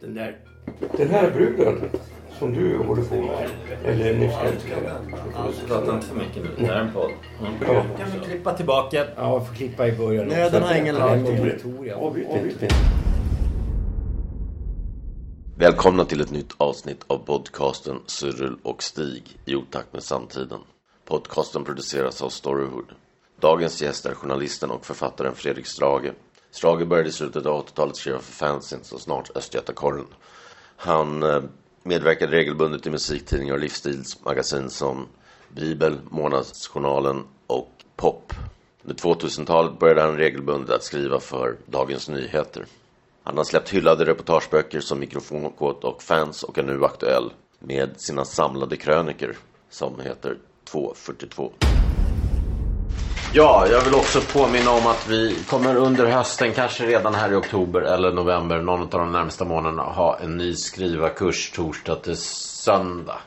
Den där, den här bruden som du håller på med, eller nyss älskade. Prata inte för mycket nu. Det här är en podd. Ja. Kan vi klippa tillbaka? Ja, jag får klippa i början. Nöden har ingen lag. Välkomna till ett nytt avsnitt av podcasten Cyril och Stig i otakt med samtiden. Podcasten produceras av Storyhood. Dagens gäst är journalisten och författaren Fredrik Strage. Strage började i slutet av 80-talet skriva för fanzines så snart Östgötakorren. Han eh, medverkade regelbundet i musiktidningar och livsstilsmagasin som Bibel, Månadsjournalen och Pop. Under 2000-talet började han regelbundet att skriva för Dagens Nyheter. Han har släppt hyllade reportageböcker som Mikrofonkåt och Fans och är nu aktuell med sina samlade kröniker som heter 242. Ja, jag vill också påminna om att vi kommer under hösten, kanske redan här i oktober eller november, någon av de närmsta månaderna, ha en ny skrivarkurs torsdag till söndag.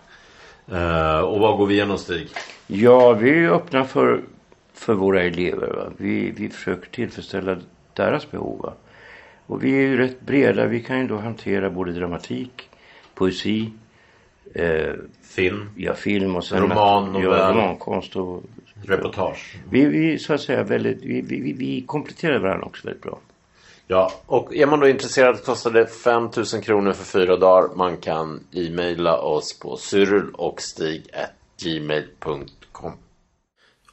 Eh, och vad går vi igenom Stig? Ja, vi är öppna för, för våra elever. Va? Vi, vi försöker tillfredsställa deras behov. Va? Och vi är ju rätt breda. Vi kan ju då hantera både dramatik, poesi, eh, Film, ja, film och sen Roman, novell. ja, romankonst. Och, reportage. vi, vi så att säga väldigt, vi, vi, vi, kompletterar varandra också väldigt bra. Ja, och är man då intresserad kostar det 5000 kronor för fyra dagar. Man kan e-maila oss på cyrilochstig.gmail.com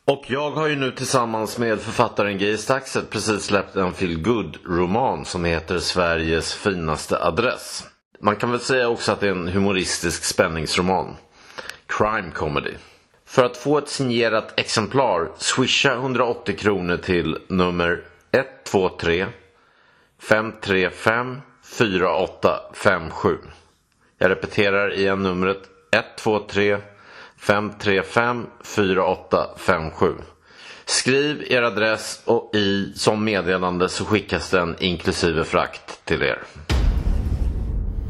Och jag har ju nu tillsammans med författaren Geir Staxet precis släppt en feel good roman som heter Sveriges finaste adress. Man kan väl säga också att det är en humoristisk spänningsroman. Crime comedy. För att få ett signerat exemplar swisha 180 kronor till nummer 123 535 4857. Jag repeterar igen numret 123 535 4857. Skriv er adress och i som meddelande så skickas den inklusive frakt till er.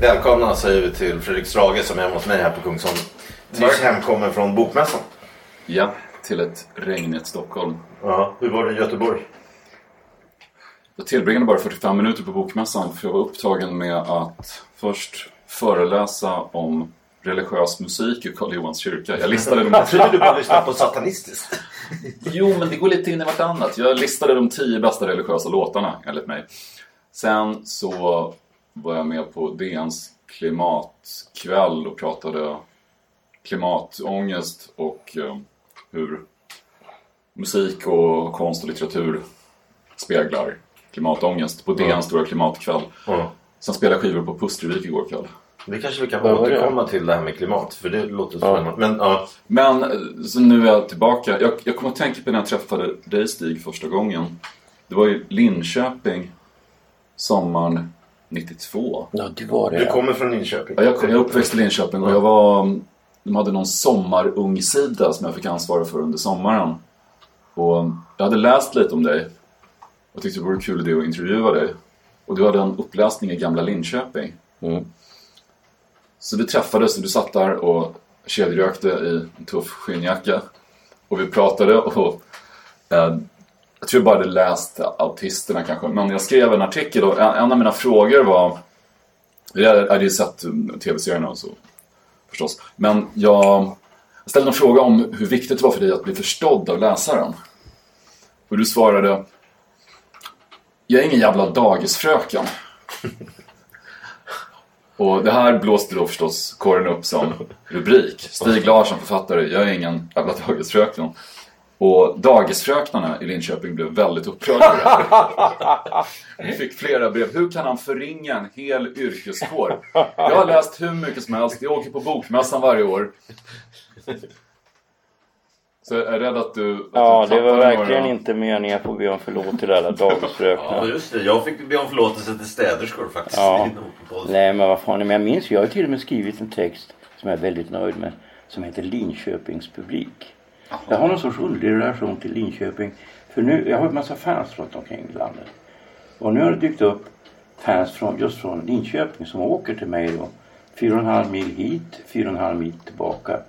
Välkomna säger vi till Fredrik Strage som är hemma hos mig här på Kungsholmen. Nyss hemkommen från Bokmässan. Ja, till ett regnigt Stockholm. Ja, hur var det i Göteborg? Jag tillbringade bara 45 minuter på Bokmässan för jag var upptagen med att först föreläsa om religiös musik i Karl Johans kyrka. Jag listade de... Jag trodde du bara lyssnade på satanistiskt. Jo, men det går lite in i vartannat. Jag listade de tio bästa religiösa låtarna, enligt mig. Sen så var jag med på DNs klimatkväll och pratade klimatångest och eh, hur musik och konst och litteratur speglar klimatångest på DNs stora klimatkväll. Ja. Sen spelade jag skivor på Pustervik igår kväll. Det kanske vi kan återkomma till det här med klimat. För det låter spännande. Men ja, Men eh, så nu är jag tillbaka. Jag, jag kommer att tänka på när jag träffade dig Stig första gången. Det var i Linköping sommaren 92. Ja, det var det. du kommer från Linköping. Ja, jag, jag är uppväxt i Linköping och jag var... De hade någon sommarungsida som jag fick ansvara för under sommaren. Och jag hade läst lite om dig. Och tyckte det vore kul idé att intervjua dig. Och du hade en uppläsning i Gamla Linköping. Mm. Så vi träffades och du satt där och kedjerökte i en tuff skinnjacka. Och vi pratade och eh, jag tror jag bara hade läst Autisterna kanske. Men jag skrev en artikel och en, en av mina frågor var jag hade ju sett tv-serierna och så förstås. Men jag, ställde en fråga om hur viktigt det var för dig att bli förstådd av läsaren. Och du svarade Jag är ingen jävla dagisfröken. Och det här blåste då förstås kåren upp som rubrik. Stig Larsson, författare, jag är ingen jävla dagisfröken. Och dagisfröknarna i Linköping blev väldigt upprörda. Vi fick flera brev. Hur kan han förringa en hel yrkeskår? Jag har läst hur mycket som helst. Jag åker på bokmässan varje år. Så jag är rädd att du... Att Ja, du det var verkligen några... inte meningen. Jag får be om förlåt till alla Ja dagisfröknar. just det, jag fick be om förlåtelse till städerskor faktiskt. Ja. Nej, men vad fan. Men jag minns, jag har till och med skrivit en text som jag är väldigt nöjd med. Som heter Linköpings publik. Jag har någon sorts underlig relation till Linköping. För nu, jag har en massa fans runt omkring i landet. Och nu har det dykt upp fans från, just från Linköping som åker till mig då. Fyra och en halv mil hit, fyra och en halv mil tillbaka.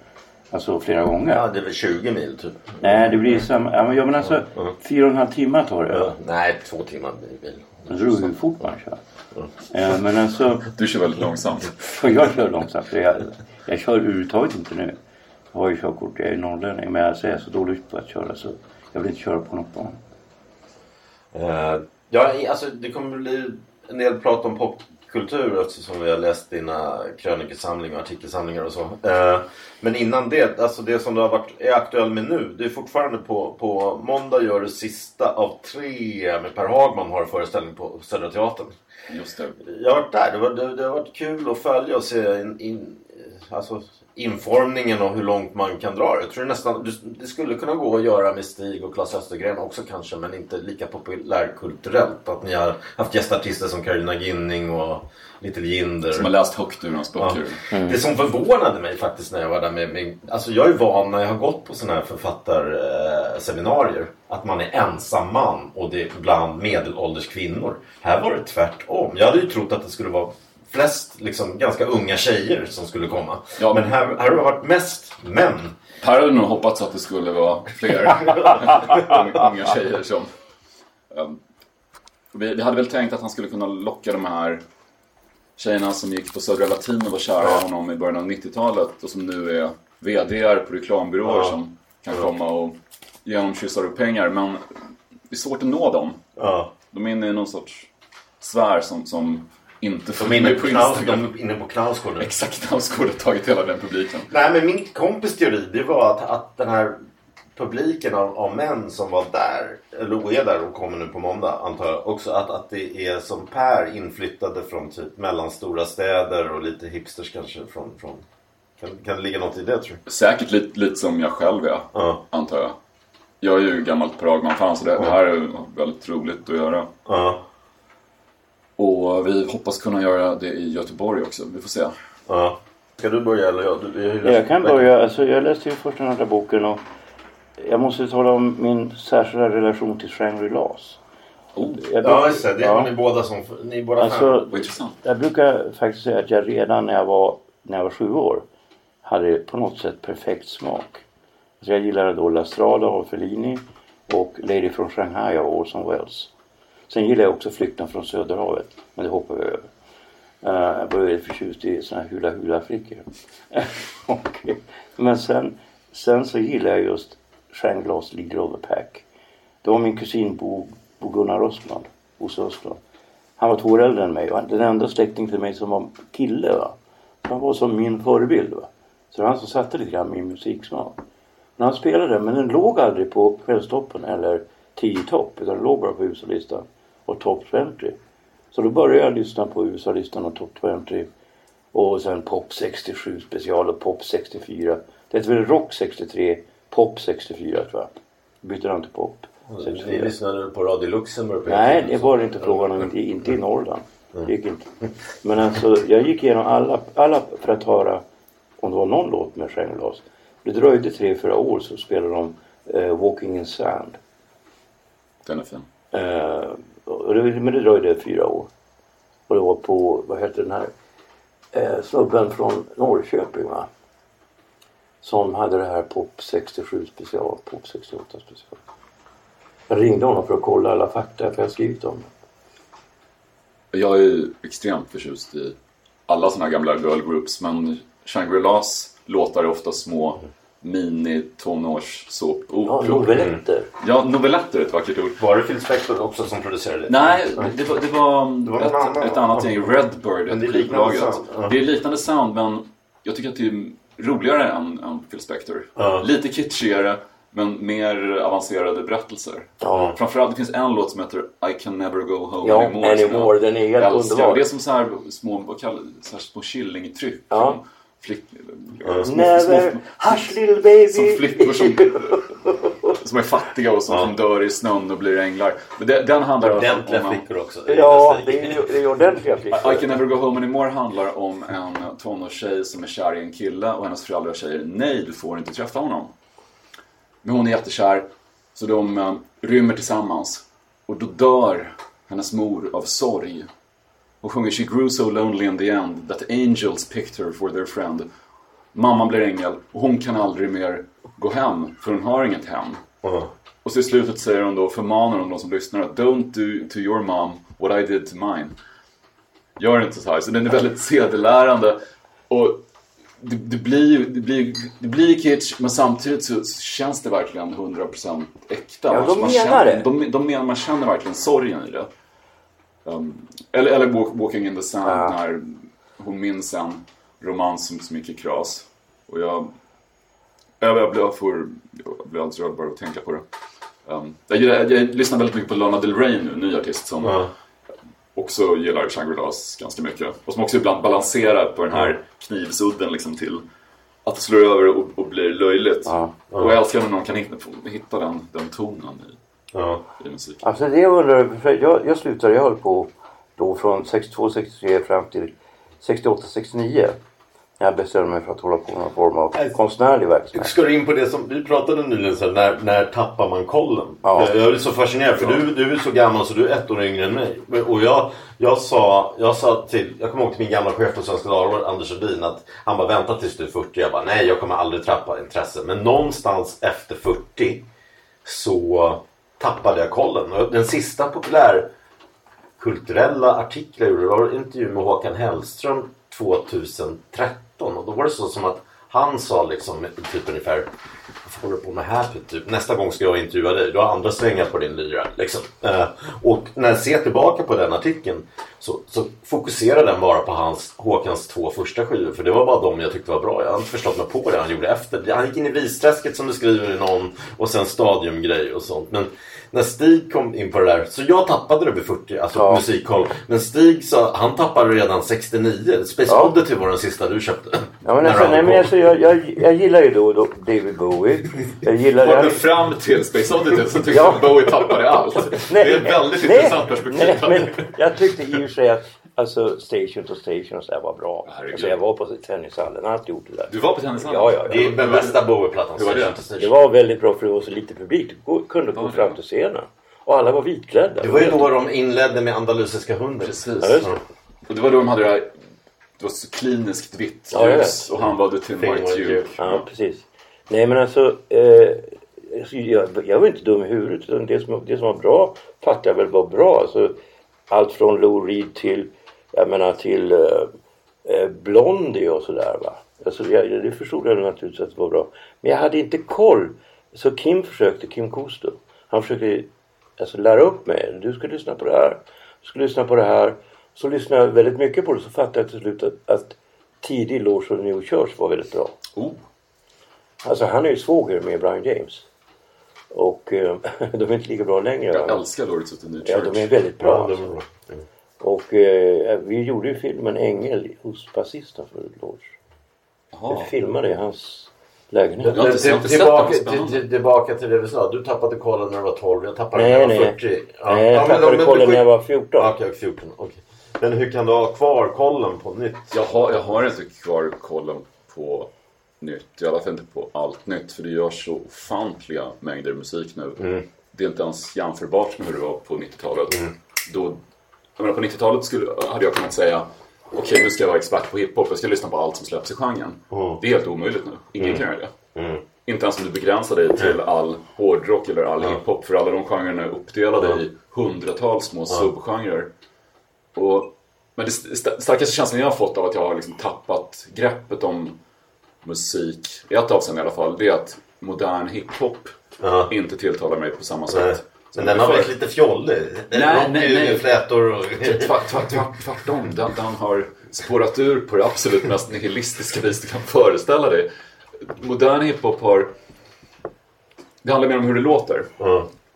Alltså flera gånger. Ja, det är väl 20 mil typ. Nej, det blir samma. Ja, men, ja, men alltså fyra och en halv timme tar det. Ja, nej, två timmar bil. Det beror hur fort man kör. Ja, men alltså, Du kör väldigt långsamt. jag kör långsamt. för Jag, jag kör överhuvudtaget inte nu. Jag har ju körkort, jag är norrlänning. Men alltså, jag är så dåligt på att köra så jag vill inte köra på något barn. Eh, ja, alltså det kommer bli en del prat om popkultur eftersom vi har läst dina krönikesamlingar och artikelsamlingar och så. Eh, men innan det, alltså det som du har varit, är aktuell med nu. Det är fortfarande på, på måndag gör du sista av tre med Per Hagman har föreställning på Södra Teatern. Just det. Jag har varit där. Det, var, det, det har varit kul att följa och se in, in, alltså, informningen och hur långt man kan dra det. Jag tror nästan det, skulle kunna gå att göra med Stig och Claes Östergren också kanske men inte lika populärkulturellt. Att ni har haft gästartister som Carolina Ginning och Little Jinder. Som har läst högt ur hans böcker. Det som förvånade mig faktiskt när jag var där med, med Alltså jag är van när jag har gått på sådana här författarseminarier. Seminarier, att man är ensam man och det är bland medelålders kvinnor. Här var det tvärtom. Jag hade ju trott att det skulle vara flest liksom, ganska unga tjejer som skulle komma. Ja. Men här, här har det varit mest män. Per hade nog hoppats att det skulle vara fler unga tjejer som... Um, vi, vi hade väl tänkt att han skulle kunna locka de här tjejerna som gick på Södra Latin och var kära i honom i början av 90-talet och som nu är VDR på reklambyråer Ja. som kan komma och ge honom kyssar och pengar. Men det är svårt att nå dem. Ja. De är inne i någon sorts sfär som, som inte De är inne på, Knaus, de inne på Knausgård. Exakt, han skulle ha tagit hela den publiken. Nej men min kompis teori det var att, att den här publiken av, av män som var där, eller är där och kommer nu på måndag antar jag också att, att det är som Per inflyttade från typ mellanstora städer och lite hipsters kanske från, från kan, kan det ligga något i det tror du? Säkert lite, lite som jag själv är, Ja. antar jag. Jag är ju gammalt Per Hagman-fan så det, det här är väldigt roligt att göra. Ja. Och vi hoppas kunna göra det i Göteborg också. Vi får se. ja. Ska du börja eller jag? Du, läst- Jag kan börja. Alltså, jag läste ju först den andra boken och jag måste tala om min särskilda relation till Shangri-Las. Oh, Jag Ja just det, det ja. ni båda som, ni båda. Alltså, jag brukar faktiskt säga att jag redan när jag var, när jag var sju år hade på något sätt perfekt smak. Alltså jag gillade då La Strada av Fellini och Lady från Shanghai av Orson Welles. Sen gillar jag också Flykten från Söderhavet, men det hoppar vi över. Eh, jag var väldigt förtjust i såna här hula hula flickor. okay. men sen, sen så gillar jag just Shangri-Las Leader of the Pack. Det var min kusin Bo, Bo Gunnar Östman, Bosse Östman. Han var två år äldre än mig och den enda släkting till mig som var kille. Va? Han var som min förebild. Va? Så det var han som satte lite grann min musiksmak. Men han spelade, men den låg aldrig på Kvällstoppen eller 10 topp. Utan den låg bara på USA-listan och Top 20. Så då började jag lyssna på USA-listan och Top 20. Och sen Pop 67 special och Pop 64. Det heter väl Rock 63, Pop 64 tror jag. Bytte han till Pop Ni 64. lyssnade på Radio Luxemburg Nej, det var det inte frågan om. Inte, inte i Norrland. Det gick inte. Men alltså, jag gick igenom alla, alla för att höra om det var någon låt med Shangri-Las. Det dröjde tre, fyra år så spelade de eh, Walking in Sand. Den är fin. Eh, och det, men det dröjde fyra år. Och det var på, vad heter den här eh, snubben från Norrköping va? Som hade det här Pop 67 special, Pop 68 special. Jag ringde honom för att kolla alla fakta för jag har skrivit om det. Jag är ju extremt förtjust i alla såna här gamla girl groups men Shangri-Las låtar är ofta små Ja, mini-tonårs-såpoperor. novelletter. Ja, novelletter är ett vackert ord. Var det Phil Spector också som producerade det? Nej, det var, det var, var någon ett, annan. ett annat gäng. Redbird, det är ett liknande skivbolag. sound, ja. Det är liknande sound men jag tycker att det är roligare än, än Phil Spector. Ja. Lite kitschigare men mer avancerade berättelser. Ja. Framförallt det finns en låt som heter I can never go home Ja, anymore. Anymore, den är helt underbar. Det är som så här små, vad kallar, så här små killingtryck Ja. från, flick, små, Never, små, hush little baby. som flickor som, som är fattiga och som, som dör i snön och blir änglar. Men det, den handlar i Ordentliga om... flickor också. Ja, det är ju det är ordentliga I flickor. Can Never Go Home Anymore handlar om en tonårstjej som är kär i en kille och hennes föräldrar säger nej, du får inte träffa honom. Men hon är jättekär, så de eh, rymmer tillsammans. Och då dör hennes mor av sorg. Hon sjunger She grew so lonely in the end that angels picked her for their friend. Mamman blir ängel och hon kan aldrig mer gå hem för hon har inget hem. Och så i slutet säger hon då, förmanar hon de som lyssnar att Don't do to your mom what I did to mine. Gör inte så här. Så den är väldigt sedelärande. Och det, det blir det blir, det blir kitsch men samtidigt så, känns det verkligen 100% äkta. Ja, Man- de man menar känner, det. De, de menar, man känner verkligen sorgen i det. Um, eller, eller Walk- Walking in the Sand Ja. när hon minns en romans som, gick i kras. Och jag, jag, jag, blir, jag, får, jag blir alldeles rörd bara att tänka på det. Um, jag, jag, jag lyssnar väldigt mycket på Lana Del Rey nu, ny artist som också gillar Shangri-Las ganska mycket. Och som också ibland balanserar på den här knivsudden liksom till att det slår över och, och blir löjligt. Ja. Och jag älskar när någon kan hitta, hitta den, den tonen i, Ja. i musik. Alltså det undrar, jag, jag slutade, jag höll på då från 62, 63 fram till 68, 69. När jag bestämde mig för att hålla på med någon form av konstnärlig verksamhet. Ska du in på det som vi pratade nyligen, så här, när, när tappar man kollen? Ja. Jag, jag är så fascinerad för du, du är så gammal så du är ett år yngre än mig. Och jag, jag, sa, jag sa till, jag kommer ihåg till min gamla chef på Svenska Dagbladet, Anders Hedin, att han bara vänta tills du är 40. Jag bara nej, jag kommer aldrig tappa intresse. Men någonstans efter 40 så tappade jag kollen. Den sista populärkulturella artikeln jag gjorde var en intervju med Håkan Hellström 2013. Och då var det så som att han sa liksom typ ungefär håller du på med här? Typ, typ, nästa gång ska jag intervjua dig. Du har andra strängar på din lyra. Liksom. Eh, och när jag ser tillbaka på den artikeln så, så fokuserar den bara på hans, Håkans två första skivor. För det var bara de jag tyckte var bra. Jag har inte förstått mig på det han gjorde efter. Han gick in i Visträsket som du skriver i någon och sen Stadiumgrej och sånt. Men när Stig kom in på det där, så jag tappade det vid 40, alltså Ja. musikkoll. Men Stig sa, han tappade redan 69. Space Ja. Oddity var den sista du köpte. Ja, men alltså, nej, men alltså, jag, jag, jag gillar ju då, då David Bowie. Jag gillar... Jag, fram till Space Oddity så tycker Ja. jag att Bowie tappade allt. det är ett väldigt intressant perspektiv. Nej, men jag tyckte i och för sig att alltså, Station to Station och så där var bra. Herregud. Alltså, jag var på tennishallen, allt gjort det där. Du var på tennishallen? Ja, ja, Det är ja. den bästa Bowie-plattan. Hur var det? Station. Det var väldigt bra för det var så lite publik. Du kunde gå Ja, fram ja. till scenen. Och alla var vitklädda. Det var ju då de inledde med andalusiska hunden. Precis. Ja, det. Och det var då de hade det här, det var så kliniskt vitt Ja, ljus och han var the Thin White. Duke. Ja, precis. Nej men alltså, eh, alltså, jag, jag var inte dum i huvudet. Utan det, som, det som var bra fattade jag väl var bra. Alltså, allt från Lou Reed till, jag menar till eh, eh, Blondie och sådär va. Alltså, jag, det förstod jag naturligtvis att det var bra. Men jag hade inte koll. Så Kim försökte, Kim Kosto. Han försökte alltså, lära upp mig. Du ska lyssna på det här. Du ska lyssna på det här. Så lyssnade jag väldigt mycket på det. Så fattade jag till slut att, att tidig Lords of the New Church var väldigt bra. Oh, Alltså han är ju svåger med Brian James. Och eh, de är inte lika bra längre. jag va? älskar Lords of the New Ja, Church. de är väldigt bra. Ja, det alltså. var bra. Mm. Och eh, vi gjorde ju filmen Ängel hos basisten för Lords. Jaha. Vi filmade i hans lägenhet. Men inte- till, jag har inte sett tillbaka, till, till, tillbaka till det vi sa. Du tappade kollen när du var 12. Jag tappade Nej, när jag var nej. 40. Ja. Nej, jag Ja, men- tappade men- kollen men- när jag var 14. Ja, Okej, 14. okej. Men hur kan du ha kvar kollen på nytt? Jag har, jag har inte kvar kollen på nytt. I alla fall inte på allt nytt. För det görs så ofantliga mängder musik nu. Mm. Det är inte ens jämförbart med hur det var på 90-talet. Då, jag menar, på 90-talet skulle, hade jag kunnat säga Okej, nu ska jag vara expert på hiphop. Jag ska lyssna på allt som släpps i genren. Mm. Det är helt omöjligt nu. Ingen kan göra det. Inte ens om du begränsar dig till all hårdrock eller all hiphop. För alla de genrerna är uppdelade i hundratals små subgenrer. Och, men det st- starkaste känslan jag har fått av att jag har liksom tappat greppet om musik, i ett avseende i alla fall, det är att modern hiphop inte tilltalar mig på samma sätt. Men den har varit lite fjollig. Nej, nej, nej. Flätor och... Tvärt, tvärt, tvärt, tvärtom, den, den har spårat ur på det absolut mest nihilistiska vis du kan föreställa dig. Modern hiphop har... Det handlar mer om hur det låter.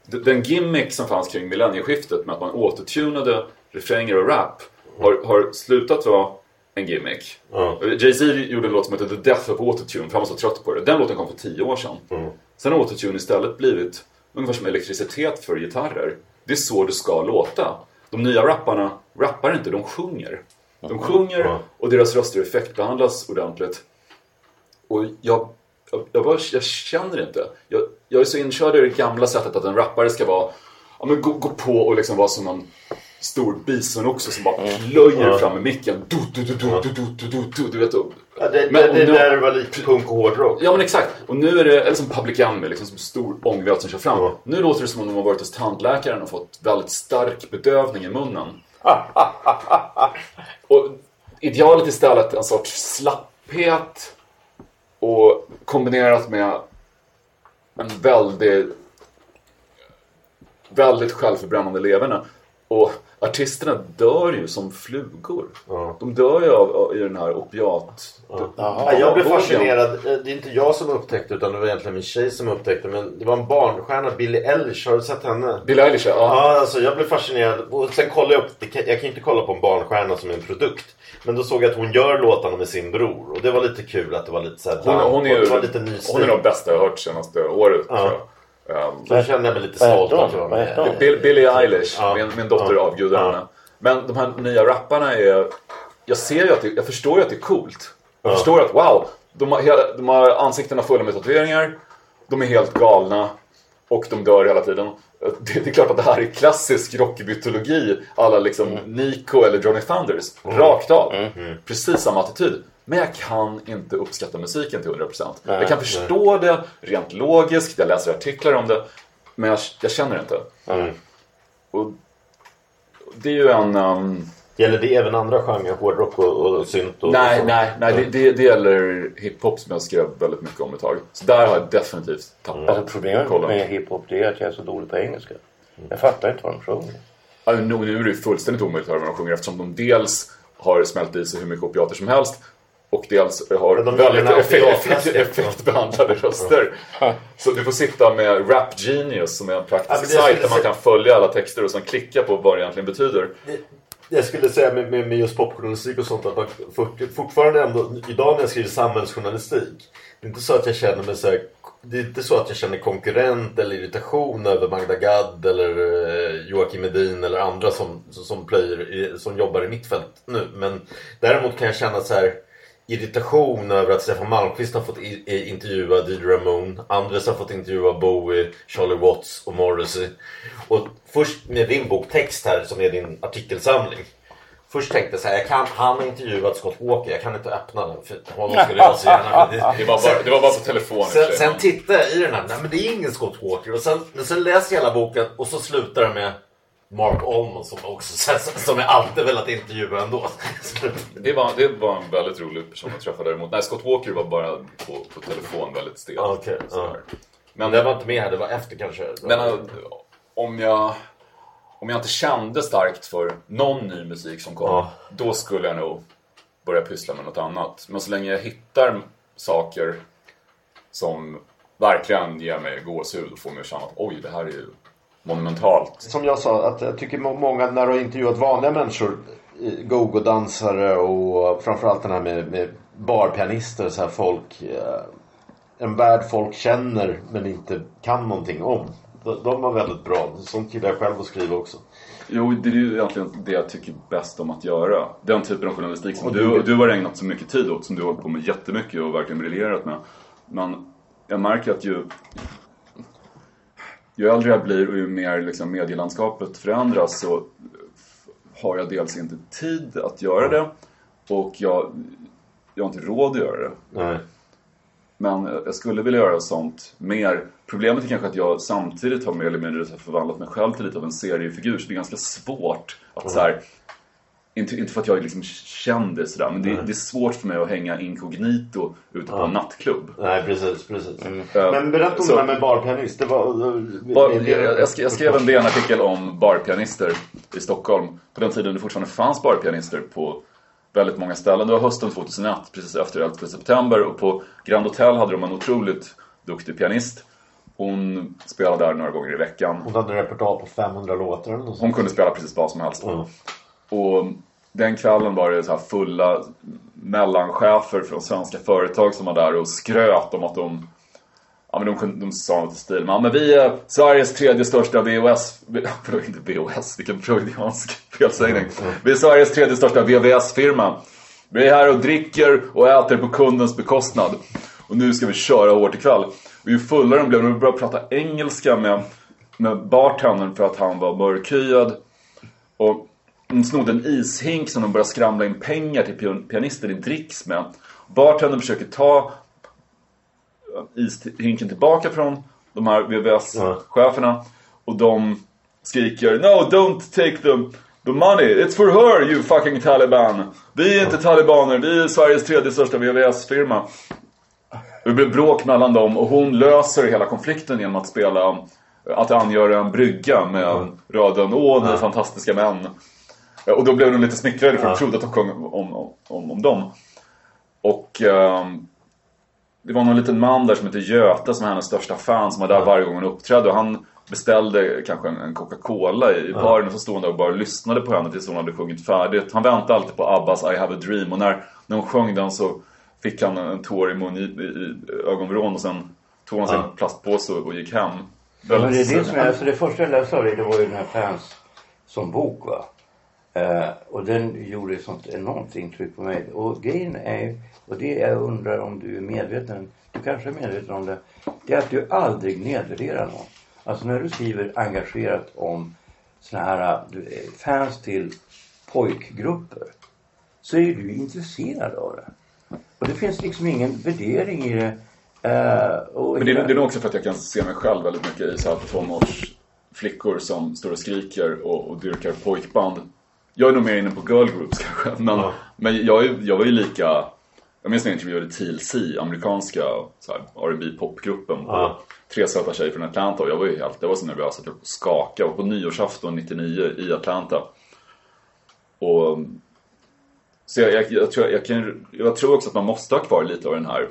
D- Den gimmick som fanns kring millennieskiftet med att man återtunade refränger och rap har, har slutat vara en gimmick. Ja. Jay-Z gjorde en låt som heter The Death of Autotune för han var så trött på det. Den låten kom för tio år sedan. Mm. Sen har Autotune istället blivit ungefär som elektricitet för gitarrer. Det är så det ska låta. De nya rapparna rappar inte, de sjunger. De sjunger och deras röster effektbehandlas ordentligt. Och jag, jag, jag, bara, jag känner inte. Jag, jag är så inkörd i det gamla sättet att en rappare ska vara, ja, men gå, gå på och liksom vara som en stor bison också som bara plöjer fram med micken. Du, du, du, du, du, du, du, du, du, du vet. Och, Ja, det, Men det, det nu- där var lite punk och hårdrock. Ja men exakt. Och nu är det, eller som Public Enemy, liksom som stor ångvält som kör fram. Ja. Nu låter det som om de har varit hos tandläkaren och fått väldigt stark bedövning i munnen. och idealet istället är en sorts slapphet och kombinerat med en väldigt väldigt självförbrännande leverne. Och artisterna dör ju som flugor. Ja. De dör ju av, av, i den här opiat... Ja, jag blev fascinerad. Eh, Det är inte jag som upptäckte utan det var egentligen min tjej som upptäckte. Men det var en barnstjärna, Billie Eilish. Har du sett henne? Billie Eilish, ja. Ja, alltså jag blev fascinerad. Och sen kollade jag upp. kan- Jag kan inte kolla på en barnstjärna som en produkt. Men då såg jag att hon gör låtarna med sin bror. Och det var lite kul att det var lite så här Hon, hon, är ju, Det var lite ny hon är nog bästa jag hört senaste året Ja. Um, Då kände jag mig lite stolt med. Bill, Billie Eilish, Ja. min, min dotter Ja. avgudar Ja. henne. Men de här nya rapparna är... Jag ser ju att det, jag förstår ju att det är coolt. Jag Ja. förstår att wow, de har, hela, de har ansiktena fulla med tatueringar. De är helt galna. Och de dör hela tiden. Det, det är klart att det här är klassisk rockmytologi. Alla liksom Nico eller Johnny Thunders. Rakt av. Precis samma attityd. Men jag kan inte uppskatta musiken till 100%. jag kan förstå det rent logiskt. Jag läser artiklar om det. Men jag, jag känner inte. Mm. Och det är ju en... Um, Gäller det även andra genrer? Hårdrock och, och synt? Och, nej, och nej, nej. Det, det, det gäller hiphop som jag skrev väldigt mycket om ett tag. Så där har jag definitivt tappat Alltså problemet kollen. med hiphop det är att jag är så dålig på engelska. Jag fattar inte vad de sjunger. Ja, nu, är det fullständigt omöjligt att höra vad de sjunger eftersom de dels har smält i sig hur mycket opiater som helst och dels har Men de väldigt effekt, effekt, effektbehandlade röster. Så du får sitta med Rap Genius som är en praktisk Ja, sajt där man kan följa alla texter och sen klicka på vad det egentligen betyder. Jag skulle säga med, med, med just popjournalistik och sånt att man fortfarande ändå, idag när jag skriver samhällsjournalistik, det är inte så att jag känner mig så här, det är inte så att jag känner konkurrent eller irritation över Magda Gad eller eh, Joakim Edin eller andra som, som, plöjer, i- som jobbar i mitt fält nu. Men däremot kan jag känna så här irritation över att Stefan Malmqvist har fått intervjua Didi Ramone. Andres har fått intervjua Bowie, Charlie Watts och Morrissey. Och först med din bok Text här som är din artikelsamling. Först tänkte jag så här, jag kan, han har intervjuat Scott Walker, jag kan inte öppna den för honom skulle jag så gärna vilja- Det var bara, det var bara på telefon i och för Sen, sen tittade jag i den här, nej men det är ingen Scott Walker. Och sen, men sen läste jag hela boken och så slutar det med Mark Allman som också som jag alltid velat intervjua ändå. Det var, det var en väldigt rolig person att träffa däremot. Nej, Scott Walker var bara på, på telefon väldigt stel. Ja, okej, Sådär. ja. Men, Det var inte med här, det var efter kanske. men äh, om, jag, om jag inte kände starkt för någon ny musik som kom, Ja. då skulle jag nog börja pyssla med något annat. Men så länge jag hittar saker som verkligen ger mig gåshud och får mig att känna att oj, det här är ju monumentalt. Som jag sa, att jag tycker må- många när du har intervjuat vanliga människor, go-go-dansare och framförallt den här med, med barpianister, så här folk, eh, en värld folk känner men inte kan någonting om. De, de var väldigt bra. Sånt gillar jag själv att skriva också. Jo, det är ju egentligen det jag tycker bäst om att göra. Den typen av journalistik som du- du har ägnat så mycket tid åt, som du har hållit på med jättemycket och verkligen briljerat med. Men jag märker att ju, ju äldre jag blir och ju mer liksom medielandskapet förändras så har jag dels inte tid att göra det och jag, jag har inte råd att göra det. Nej. Men jag skulle vilja göra sånt mer. Problemet är kanske att jag samtidigt har mer eller mindre förvandlat mig själv till lite av en seriefigur. Så det är ganska svårt att så här, inte, inte för att jag är liksom kändis sådär, men det, det är svårt för mig att hänga inkognito ute på en nattklubb. Nej, precis, precis. Eh, Men berätta om så- det här med barpianist. Det var... Bar, jag, jag, skrev, jag skrev en DN-artikel om barpianister i Stockholm. På den tiden det fortfarande fanns barpianister på väldigt många ställen. Det var hösten 2001, precis efter 11 september. Och på Grand Hotel hade de en otroligt duktig pianist. Hon spelade där några gånger i veckan. Hon hade repertoar på 500 låtar eller något Hon kunde spela precis vad som helst. Mm. Och den kvällen var det så här fulla mellanchefer från svenska företag som var där och skröt om att de Ja men de, de sa något i stil med, ja, men vi är Sveriges tredje största VOS, förlåt inte VOS, vilken freudiansk felsägning. Vi är Sveriges tredje största VVS-firma. Vi är här och dricker och äter på kundens bekostnad. Och nu ska vi köra hårt ikväll. Och ju fullare de blev, de började prata engelska med, med bartendern för att han var mörkhyad. Och de snodde en ishink som de började skramla in pengar till pian- pianisten i dricks med. Bartendern försöker ta ishinken tillbaka från de här VVS-cheferna. Och de skriker No, don't take the, the money. It's for her, you fucking Taliban. Vi är inte talibaner, vi är Sveriges tredje största VVS-firma. Det blir bråk mellan dem och hon löser hela konflikten genom att spela att angöra en brygga med raden Åh, ni är fantastiska män. Och då blev de lite smickrade för de trodde att de sjöng om, om, om, om dem. Och ehm, det var någon liten man där som heter Göte som är hennes största fan som var där varje gång hon uppträdde. Och han beställde kanske en, en Coca-Cola i, baren och så stod han där och bara lyssnade på henne tills hon hade sjungit färdigt. Han väntade alltid på Abbas I have a dream och när, när hon sjöng den så fick han en tår i, mun, i, i, ögonvrån och sen tog han sin plastpåse och, och gick hem. Ja, men det är det som är, alltså det första jag läste av det, det var ju den här Fans som bok va. Eh, och den gjorde ett sånt enormt intryck på mig. Och grejen är, och det jag undrar om du är medveten, du kanske är medveten om det, det är att du aldrig nedvärderar någon. Alltså när du skriver engagerat om såna här du, eh, fans till pojkgrupper så är du intresserad av det. Och det finns liksom ingen värdering i det. Eh, och Men det, är- det är nog också för att jag kan se mig själv väldigt mycket i så här tonårsflickor som står och skriker och, och dyrkar pojkband. Jag är nog mer inne på girl groups kanske. Men, men jag, är- jag var ju lika... Jag minns när jag intervjuade TLC, amerikanska R&B popgruppen. Ja. Tre söta tjejer från Atlanta och jag var ju helt, jag var så nervös att jag skakade. Och på nyårsafton 99 i Atlanta. Och så jag, jag, jag, tror, jag, kan, jag tror också att man måste ha kvar lite av den här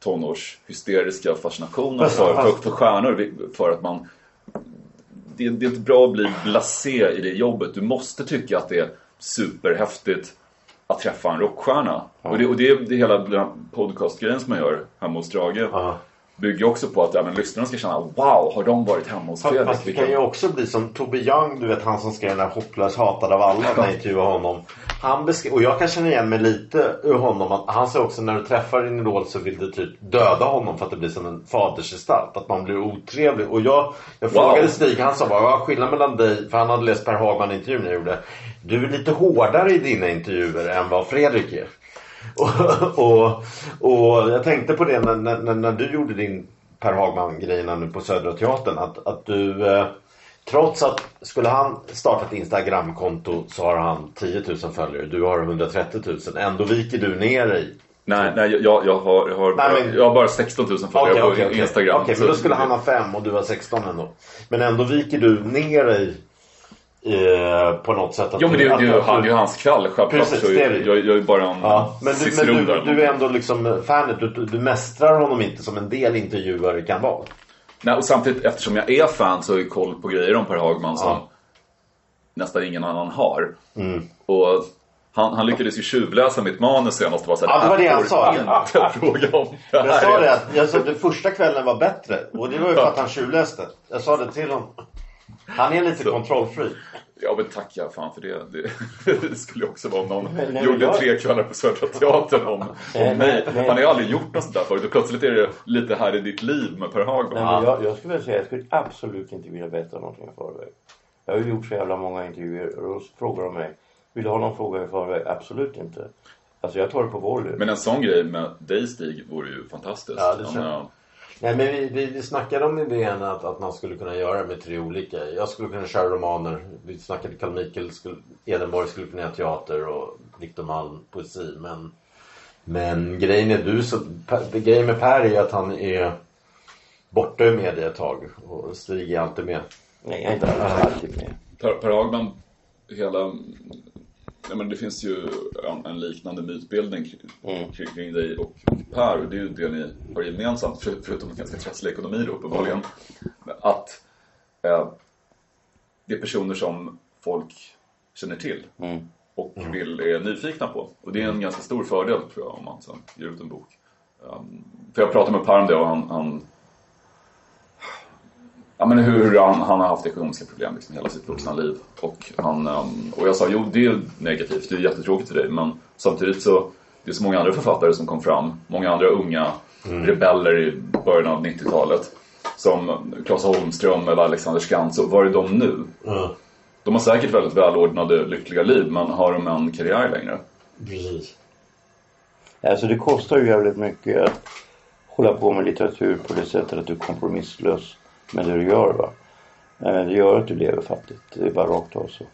tonårshysteriska fascinationen för, fast- för stjärnor. För att man... Det, det är inte bra att bli blasé i det jobbet. Du måste tycka att det är superhäftigt att träffa en rockstjärna. Och, det, och det är det hela podcastgrejen som jag gör hemma hos Drage. Ja. Bygger också på att även lyssnarna ska känna Wow, har de varit hemma hos Fredrik? Fast det kan ju också bli som Tobbe Young, du vet han som skrev den där Hopplös hatad av alla när jag intervjuade honom. Han beskrev, och jag kan känna igen mig lite ur honom. Han säger också när du träffar din idol så vill du typ döda honom för att det blir som en fadersgestalt. Att man blir otrevlig. Och jag, jag frågade Stig, han sa bara skillnaden mellan dig, för han hade läst Per Hagman intervjun jag gjorde. Du är lite hårdare i dina intervjuer än vad Fredrik är. Och, och, och jag tänkte på det när, när, när du gjorde din Per Hagman-grejerna nu på Södra Teatern. Att, att du, eh, trots att skulle han starta ett Instagramkonto så har han 10 000 följare. Du har 130 000. Ändå viker du ner dig. Nej, nej jag, jag, har, jag, har, Nej, men- jag har bara 16 000 följare Okej, på okej. Instagram. Okej, så- men då skulle han ha 5 och du har 16 ändå. Men ändå viker du ner dig eh, på något sätt. Att Jo men det, du, det, att- han, det är ju hans kväll. Självklart Precis, så jag, jag, jag är bara en Ja, men du, men du, du är ändå liksom fanet. Du, du, du mästrar honom inte som en del intervjuare kan vara. Nej, och samtidigt eftersom jag är fan så har jag koll på grejer om Per Hagman som Ja. nästan ingen annan har. Mm. Och han, han lyckades ju tjuvläsa mitt manus senast och var såhär, Ja, det var det han sa. du inte fråga om. Det Jag sa det att jag sa att den första kvällen var bättre. Och det var ju för att han tjuvläste. Jag sa det till honom. Han är lite kontrollfri. Ja men tacka fan för det. Det, det skulle ju också vara om någon nej, gjorde jag- tre kvällar på Södra Teatern om, Nej, om mig. nej, nej. Han har ju aldrig gjort något sånt där förut och plötsligt är det lite här i ditt liv med Per Hagman. Nej, jag, jag skulle vilja säga jag skulle absolut inte vilja berätta någonting i förväg. Jag har ju gjort så jävla många intervjuer och då frågar de mig Vill du ha någon fråga i förväg? Absolut inte. Alltså jag tar det på volley. Men en sån grej med dig Stig vore ju fantastiskt. Ja, det menar, Nej men vi, vi, vi snackade om idén att, att man skulle kunna göra det med tre olika. Jag skulle kunna köra romaner. Vi snackade Carl Michael, skulle, Edenborg skulle kunna göra teater och Victor Malm poesi. Men, men grejen är du så, Per- grejen med Per är att han är borta ur media ett tag. Och Stig är alltid med. Nej, jag är inte alltid med. Per, per Hagman, hela... Ja, men det finns ju en, en liknande mytbildning kring, Mm. kring, dig och Per. Och det är ju det ni har gemensamt, för, förutom en ganska trasslig ekonomi då uppenbarligen. Att eh, det är personer som folk känner till. Mm. och vill, är nyfikna på. Och det är en ganska stor fördel tror jag om man sen ger ut en bok. Um, för jag pratade med Per om det och han, han Ja, men hur han, han har haft ekonomiska problem liksom hela sitt vuxna liv. Och, han, um, och jag sa, jo det är negativt, det är jättetråkigt för dig. Men samtidigt så, det är så många andra författare som kom fram. Många andra unga rebeller i början av 90-talet. Som Claes Holmström eller Alexander Skantz. Och var är de nu? De har säkert väldigt välordnade, lyckliga liv. Men har de en karriär längre? Precis. Alltså det kostar ju jävligt mycket att hålla på med litteratur på det sättet att du är kompromisslös med det du gör. Va? Eh, Det gör att du lever fattigt. Det är bara rakt av så.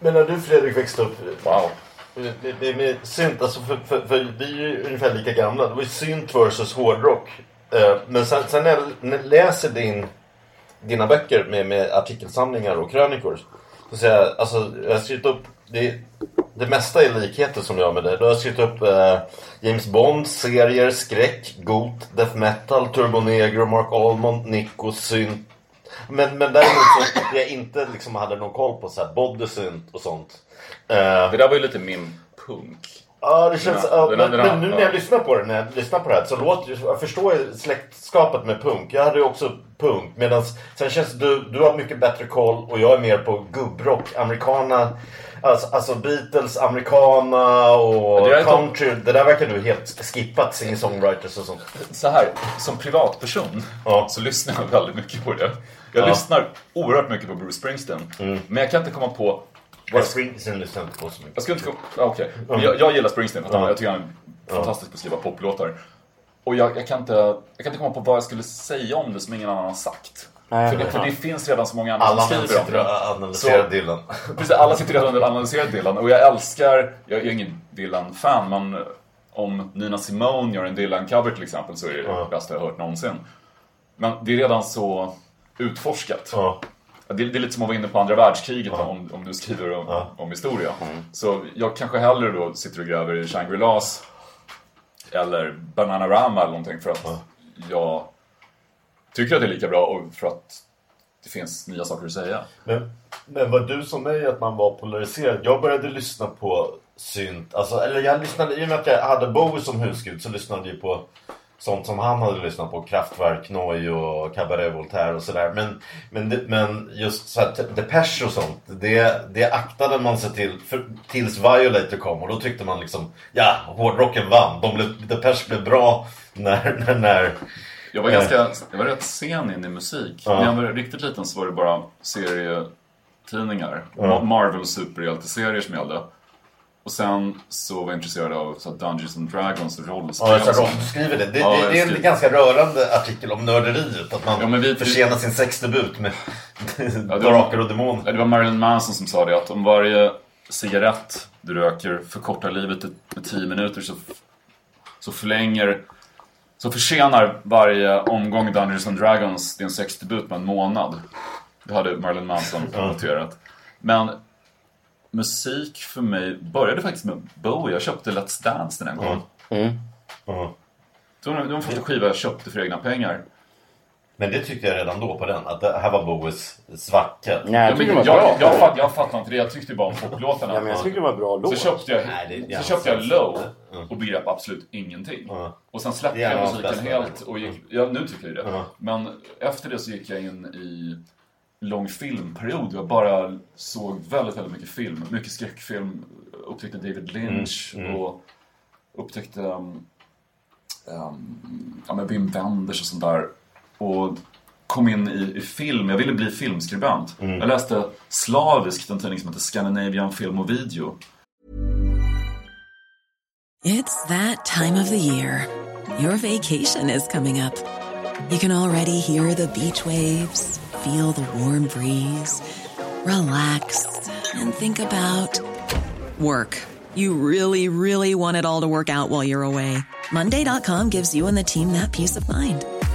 Men när du Fredrik växte upp, wow. Det, det med synt, alltså för, för, för vi är ju ungefär lika gamla. Det var ju synt versus hårdrock. Eh, men sen, sen när jag när jag läser din, dina böcker med, med artikelsamlingar och krönikor. Så säger jag, alltså jag har skrivit upp, det, det mesta är likheter som jag har med det. Du har skrivit upp eh, James Bond, serier, skräck, got, death metal, Turbo Negro, Mark Almond, Nico, synt. Men, men däremot så att jag inte liksom hade någon koll på så här bodysynt och sånt. Eh, Det där var ju lite min punk. Ja, det känns... Ja, men, men nu när jag lyssnar på det, när jag lyssnar på det här så låter jag förstår ju släktskapet med punk. Jag hade ju också punk. Medan sen känns det, du, du har mycket bättre koll och jag är mer på gubbrock, americana. Alltså, alltså Beatles, americana och det country. Det där verkar du helt skippat, singer-songwriters och sånt. Så här, som privatperson Ja. så lyssnar jag väldigt mycket på det. Jag lyssnar oerhört mycket på Bruce Springsteen. Men jag kan inte komma på... Vad Springsteen lyssnar inte på så mycket. Jag skulle inte komma... ja, Okej. Men Jag, jag gillar Springsteen. För att han, jag tycker han är fantastisk på att skriva poplåtar. Och jag, jag, kan inte, jag kan inte komma på vad jag skulle säga om det som ingen annan har sagt. Nej, för, det, för det finns redan så många andra Alla som skriver om sitter det. och analyserar Så- Dylan. Precis, alla sitter redan och analyserar Dylan och jag älskar, jag är ingen Dylan-fan men om Nina Simone gör en Dylan-cover till exempel så är det det bästa jag har hört någonsin. Men det är redan så utforskat. Ja. Det, det är lite som att vara inne på andra världskriget om, om du skriver om, om historia. Så jag kanske hellre då sitter och gräver i Shangri-Las eller Bananarama eller någonting för att jag tycker att det är lika bra och för att det finns nya saker att säga. Men, men var du som mig att man var polariserad? Jag började lyssna på synt. Alltså, eller jag lyssnade, i och med att jag hade Bowie som husgud så lyssnade jag på sånt som han hade lyssnat på. Kraftwerk, Noi och Cabaret Voltaire och sådär. Men, men, men just så här, Depeche och sånt. Det, det aktade man sig till för, tills Violator kom. Och då tyckte man liksom, ja, hårdrocken vann. De blev, Depeche blev bra när, när, när jag var, Eh. ganska, jag var rätt sen in i musik. Ja. När jag var riktigt liten så var det bara serietidningar. Ma- Marvel superhjälteserier som gällde. Och sen så var jag intresserad av så Dungeons and Dragons rollspel. Ja, och så sånt. Ron skriver det. Det, Ja, det, jag det är en ganska rörande artikel om nörderiet. Att man Ja, vi- försenar sin sexdebut med var- drakar och demoner. Ja, Det var Marilyn Manson som sa det att om varje cigarett du röker förkortar livet med 10 minuter så, så förlänger så försenar varje omgång Dungeons and Dragons din sexdebut med en månad. Det hade Marilyn Manson noterat. Men musik för mig började faktiskt med Bowie. Jag köpte Let's Dance den här gången. Ja. Det var den första skiva jag köpte för egna pengar. Men det tyckte jag redan då på den. Att det här var Bowies svacka. Nej, jag Jag, jag, fatt, jag fattar inte det. Jag tyckte bara om poplåtarna. Ja, men jag tycker det var en bra låt. Så köpte jag, Nej, det så köpte jag. Low Mm. och begrep absolut ingenting. Mm. Och sen släppte jag musiken helt och gick, ja nu tycker jag det. Mm. Men efter det så gick jag in i lång filmperiod. Jag bara såg väldigt, väldigt mycket film. Mycket skräckfilm. Upptäckte David Lynch Mm, och upptäckte um, um, ja, men Wim Wenders och sånt där. Och kom in i, i film. Jag ville bli filmskribent. Mm. Jag läste slaviskt en tidning som heter Scandinavian Film och Video. It's that time of the year. Your vacation is coming up. You can already hear the beach waves, feel the warm breeze, relax, and think about work. You really, really want it all to work out while you're away. Monday.com gives you and the team that peace of mind.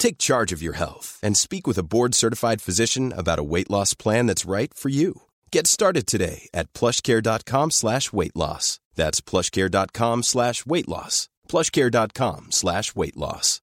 Take charge of your health and speak with a board-certified physician about a weight loss plan that's right for you. Get started today at plushcare.com slash weight loss. That's plushcare.com slash weight loss. plushcare.com slash weight loss.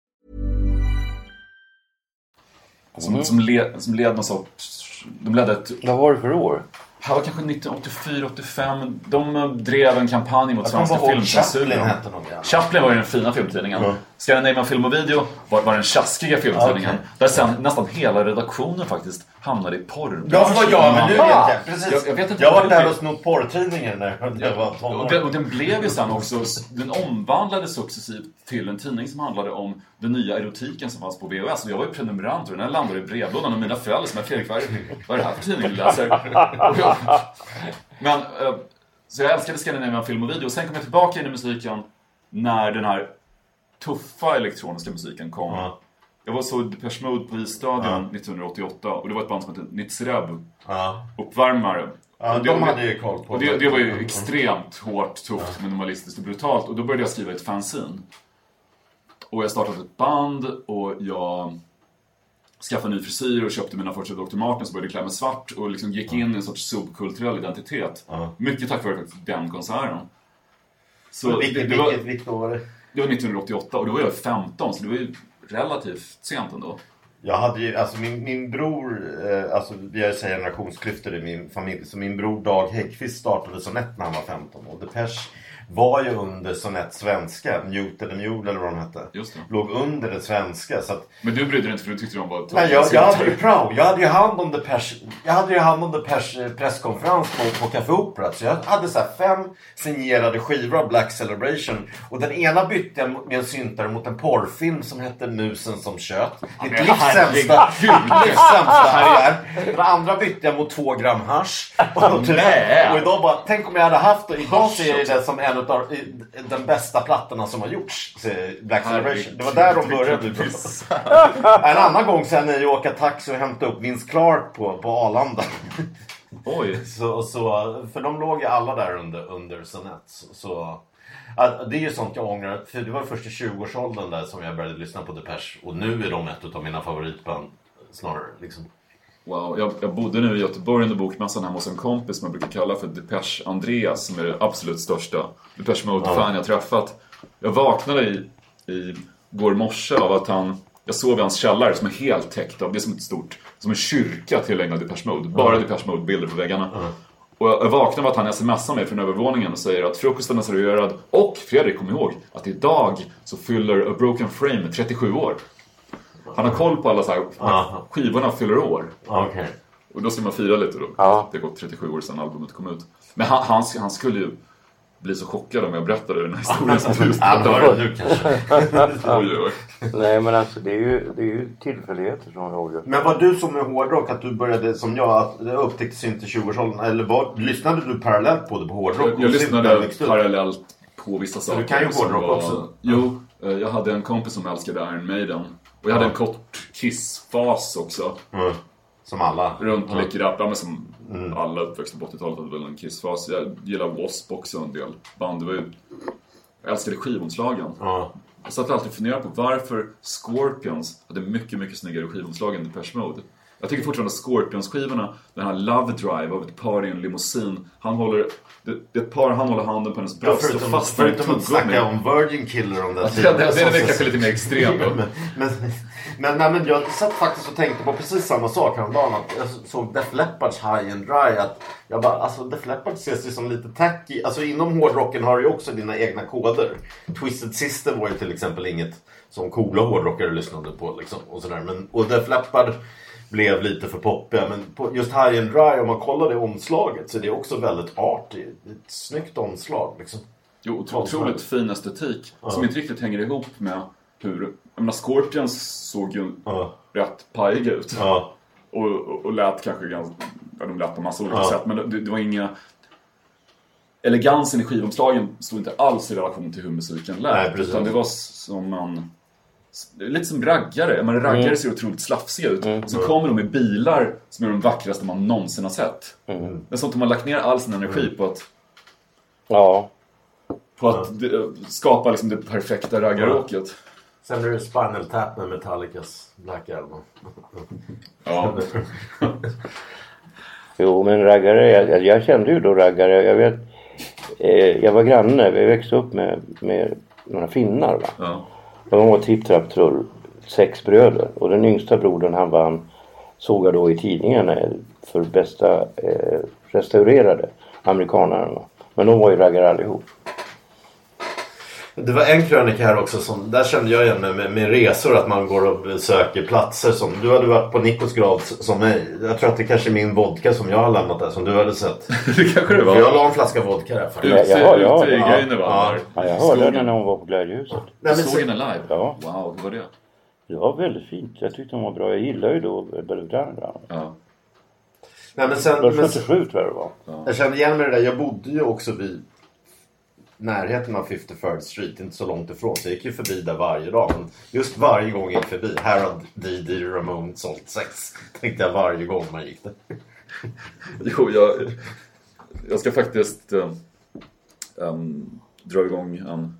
Som, som, led, som led någon sorts... De ledde ett... Vad var det för år? Det var kanske 1984-85. De drev en kampanj mot svenska ihåg Chaplin filmcensuren. hette någon. Chaplin var ju den fina filmtidningen. Ja. Scandinavian Film och Video var, var den tjaskiga filmtidningen. Okej. Där sen nästan hela redaktionen faktiskt hamnade i porr. Ja, vad jag, men nu vet jag. Precis. Jag- jag vet inte jag var det där och snott porrtidningen när jag var Och den, tonåring. och den blev ju sen också, den omvandlades successivt till en tidning som handlade om den nya erotiken som fanns på VHS. Och jag var ju prenumerant och den här landade i brevlådan och mina föräldrar som är Fredrik, vad är, vad är det här för tidning du läser? Jag, men, eh, så jag älskade Scandinavian film och video. Och sen kom jag tillbaka in i musiken när den här tuffa elektroniska musiken kom. Ja. Jag var så Depeche Mode på Isstadion 1988 och det var ett band som hette Nitzreb, Ja. uppvärmare. Ja, de det- hade ju koll på och det, det var ju extremt hårt, tufft, minimalistiskt och brutalt. Och då började jag skriva ett fanzine. Och jag startade ett band och jag skaffade ny frisyr och köpte mina första Dr. Martens och började klä mig svart och liksom gick in i en sorts subkulturell identitet. Mycket tack vare den konserten. Så det, Vilket, det, var, vilket, vilket år? Det var 1988 och då var jag 15 så det var ju relativt sent ändå. Jag hade ju, alltså min, min bror, eh, alltså vi har ju så här generationsklyftor i min familj. Så min bror Dag Häggkvist startade Sonett när han var 15. Och Depeche var ju under Sonett svenska, Mute the Mule eller vad de hette. Just det. Låg under det svenska. Så att, Men du brydde dig inte för du tyckte de var nej, jag, jag hade ju prao. Jag hade ju hand om Depeche, jag hade ju hand om Depeche eh, presskonferens på, på Café Opera. Så jag hade så här fem signerade skivor av Black Celebration. Och den ena bytte jag med en syntare mot en porrfilm som hette Musen som. Mitt men livs sämsta, livs sämsta karriär. Den andra bytte jag mot två gram hasch. Och, Nej. och idag bara, tänk om jag hade haft det. Idag ser jag det som en av den bästa plattorna som har gjorts. Black Celebration. Det var där de började. En annan gång sen när jag åka taxi och hämta upp Vince Clark på, på Arlanda. Oj. Så, så, för de låg ju alla där under, under Sonett. Så, så, det är ju sånt jag ångrar. För det var först i 20-årsåldern där som jag började lyssna på Depeche. Och nu är de ett av mina favoritband. Snarare liksom. Wow, jag, jag bodde nu i Göteborg under bokmässan hemma hos en kompis som jag brukar kalla för Depeche Andreas som är det absolut största Depeche Mode-fan jag träffat. Jag vaknade i, i går morse av att han jag sov i hans källare som är helt täckt av, det är som ett stort, som en kyrka tillägnad Depeche Mode. Bara Depeche Mode-bilder på väggarna. Och jag vaknade av att han smsar mig från övervåningen och säger att frukosten är serverad och Fredrik, kom ihåg att idag så fyller A Broken Frame 37 år. Han har koll på alla så här, skivorna fyller år. Okej. Och då ska man fira lite då. Ja. Det har gått 37 år sedan albumet kom ut. Men han, han, han skulle ju bli så chockad om jag berättade den här historien som du berättade. du kanske. Oj, oj. Nej men alltså det är ju, det är ju tillfälligheter som avgör. Men var du som med hårdrock att du började som jag att det upptäcktes inte i 20-årsåldern? Eller var, lyssnade du parallellt på det på hårdrock? Jag, jag lyssnade parallellt på vissa saker. du kan ju hårdrock var- också. Jo, jag hade en kompis som älskade Iron Maiden. Och jag hade en kort Kiss-fas också. Mm. Som alla. Runt Ja. Lick ja, men som Mm. alla uppväxta på 80-talet hade väl en Kiss-fas. Jag gillar W.A.S.P. också en del band. Det var ju... Jag älskade skivomslagen. Ja. Jag satt alltid och funderade på varför Scorpions hade mycket, mycket snyggare skivomslag än Depeche Mode. Jag tycker fortfarande Scorpions-skivorna, den här Love Drive av ett par i en limousin. Han håller, det, det är ett par, han håller handen på hennes Ja, bröst och förutom, fastnar i förutom att tuggummi. snacka om Virgin Killer om den Ja, det, det, det är kanske lite mer extrem då. men, men, men, nej, men jag satt faktiskt och tänkte på precis samma sak häromdagen. Att jag såg Def Leppards High and Dry. Att jag bara, alltså Def Leppard ses ju som lite tacky. Alltså inom hårdrocken har du ju också dina egna koder. Twisted Sister var ju till exempel inget som coola hårdrockare lyssnade på. Liksom, och, sådär. Men, och Def Leppard blev lite för poppiga. Men på just High and Dry, om man kollar det omslaget så är det också väldigt arty. Ett snyggt omslag. Liksom. Jo, otro- otroligt fin estetik Ja. som inte riktigt hänger ihop med hur... Jag menar, Scorpions såg ju Ja. rätt pajiga ut. Ja. Och, och, och lät kanske ganska... Ja, de lät på massa olika sätt, men det, det var inga... Elegansen i skivomslagen stod inte alls i relation till hur musiken lät. Nej, utan det var som man lite som raggare. Men raggare Mm. ser otroligt slafsiga ut. Och så kommer de i bilar som är de vackraste man någonsin har sett. Mm. Det är sånt de har lagt ner all sin energi på att, Ja. på att det- skapa liksom det perfekta raggaråket. Sen är det Spinal Tap med Metallicas Black Album. Ja. Jo, men raggare, jag, jag kände ju då raggare. Jag vet, eh, jag var granne, vi växte upp med, med några finnar va. Ja. De var tripp, trapp, trull, sex bröder. Och den yngsta brodern han vann, såg jag då i tidningarna eh, för bästa eh, restaurerade amerikanerna. Men de var ju raggare allihop. Det var en krönika här också som, där kände jag igen med, med, med resor att man går och besöker platser som, du hade varit på Nikos grav som mig. Jag tror att det kanske är min vodka som jag har lämnat där som du hade sett. Det kanske det För jag var. la en flaska vodka där faktiskt. Ja, Ute, jaha, ja, ute i ja. grejerna va? Ja. Ja, jag hörde den när hon var på Glädjehuset. Nej, Du men såg så, henne live? Ja. Wow, hur var det? Det var väldigt fint. Jag tyckte hon var bra. Jag gillar ju då Belgrano. Ja. nej, men sen, Det var men, 77 tror jag det var. jag kände igen mig det där. Jag bodde ju också vid närheten av 53rd Street, inte så långt ifrån. Så jag gick ju förbi där varje dag. Men just varje gång jag gick förbi, här har D.D. Ramone sålt sex. Tänkte jag varje gång man gick där. Jo, jag, jag ska faktiskt um, dra igång en,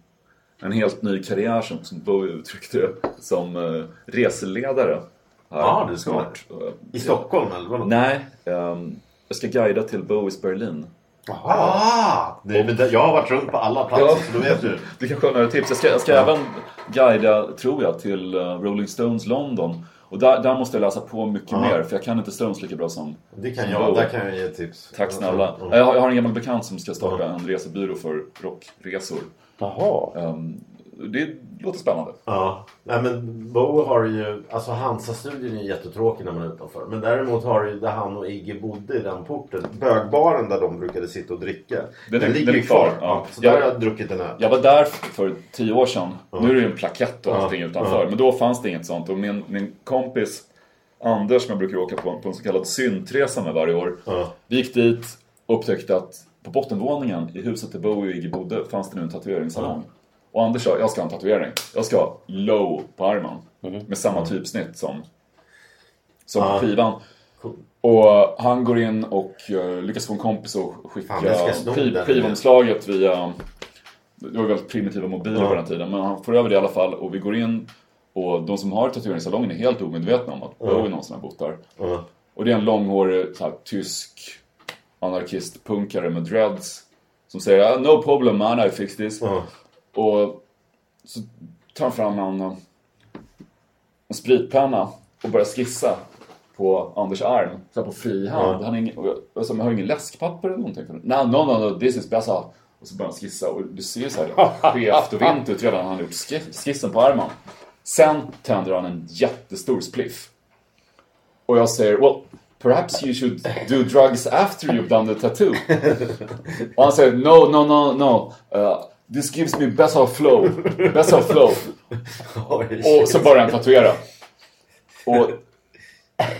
en helt ny karriär som, som Bowie uttryckte det, som uh, reseledare. Här Ja, det ska snart. Uh, I Stockholm eller vadå? Nej, um, jag ska guida till Bowies Berlin. Ah, men det, jag har varit runt på alla platser Ja. så då vet du. Du kanske har några tips. Jag ska, jag ska även guida, tror jag, till uh, Rolling Stones London. Och där, där måste jag läsa på mycket Ja. mer, för jag kan inte Stones lika bra som Det kan som jag, Bowie. där kan jag ge tips. Tack snälla. Mm. Jag, har, jag har en gammal bekant som ska starta en resebyrå för rockresor. Jaha. Um, det låter spännande. Ja, nej men Bo har ju, alltså Hansa-studien är jättetråkig när man är utanför. Men däremot har ju där han och Iggy bodde i den porten, bögbaren där de brukade sitta och dricka. Den, är- ligger den kvar. kvar, ja. Så Jag- där har jag druckit den här. Jag var där för tio år sedan. Nu är det ju en plakett och Ja. allting utanför. Men då fanns det inget sånt. Och min, min kompis Anders som jag brukar åka på, på en så kallad syntresa med varje år. Ja. Vi gick dit och upptäckte att på bottenvåningen i huset där Bowie och Iggy bodde fanns det nu en tatueringssalong. Och Anders sa, jag ska ha en tatuering. Jag ska ha low på armen. Med samma typsnitt som, som Ja. på skivan. Och han går in och uh, lyckas få en kompis att skicka skiv, skivomslaget via... Det var väldigt primitiva mobiler Ja. på den tiden. Men han får över det i alla fall och vi går in och de som har tatueringssalongen är helt omedvetna om att Bowie någonsin har bott där. Ja. Och det är en långhårig så här, tysk anarkistpunkare med dreads. Som säger "Ah, No problem man, I fix this. Ja. Och så tar han fram en, en spritpenna och börjar skissa på Anders arm. Så på fri hand. Ja. Han, är ingen, och jag, men har ingen läskpapper eller någonting? No, no, no, no, this is better. Och så börjar han skissa och du ser så här skevt och vint ut redan när han gjort ski- skissen på armen. Sen tänder han en jättestor spliff. Och jag säger, well, perhaps you should do drugs after you've done the tattoo. Och han säger, no, no, no, no. Uh, this gives me better flow. Better flow. Oj, Och så börjar han tatuera. Och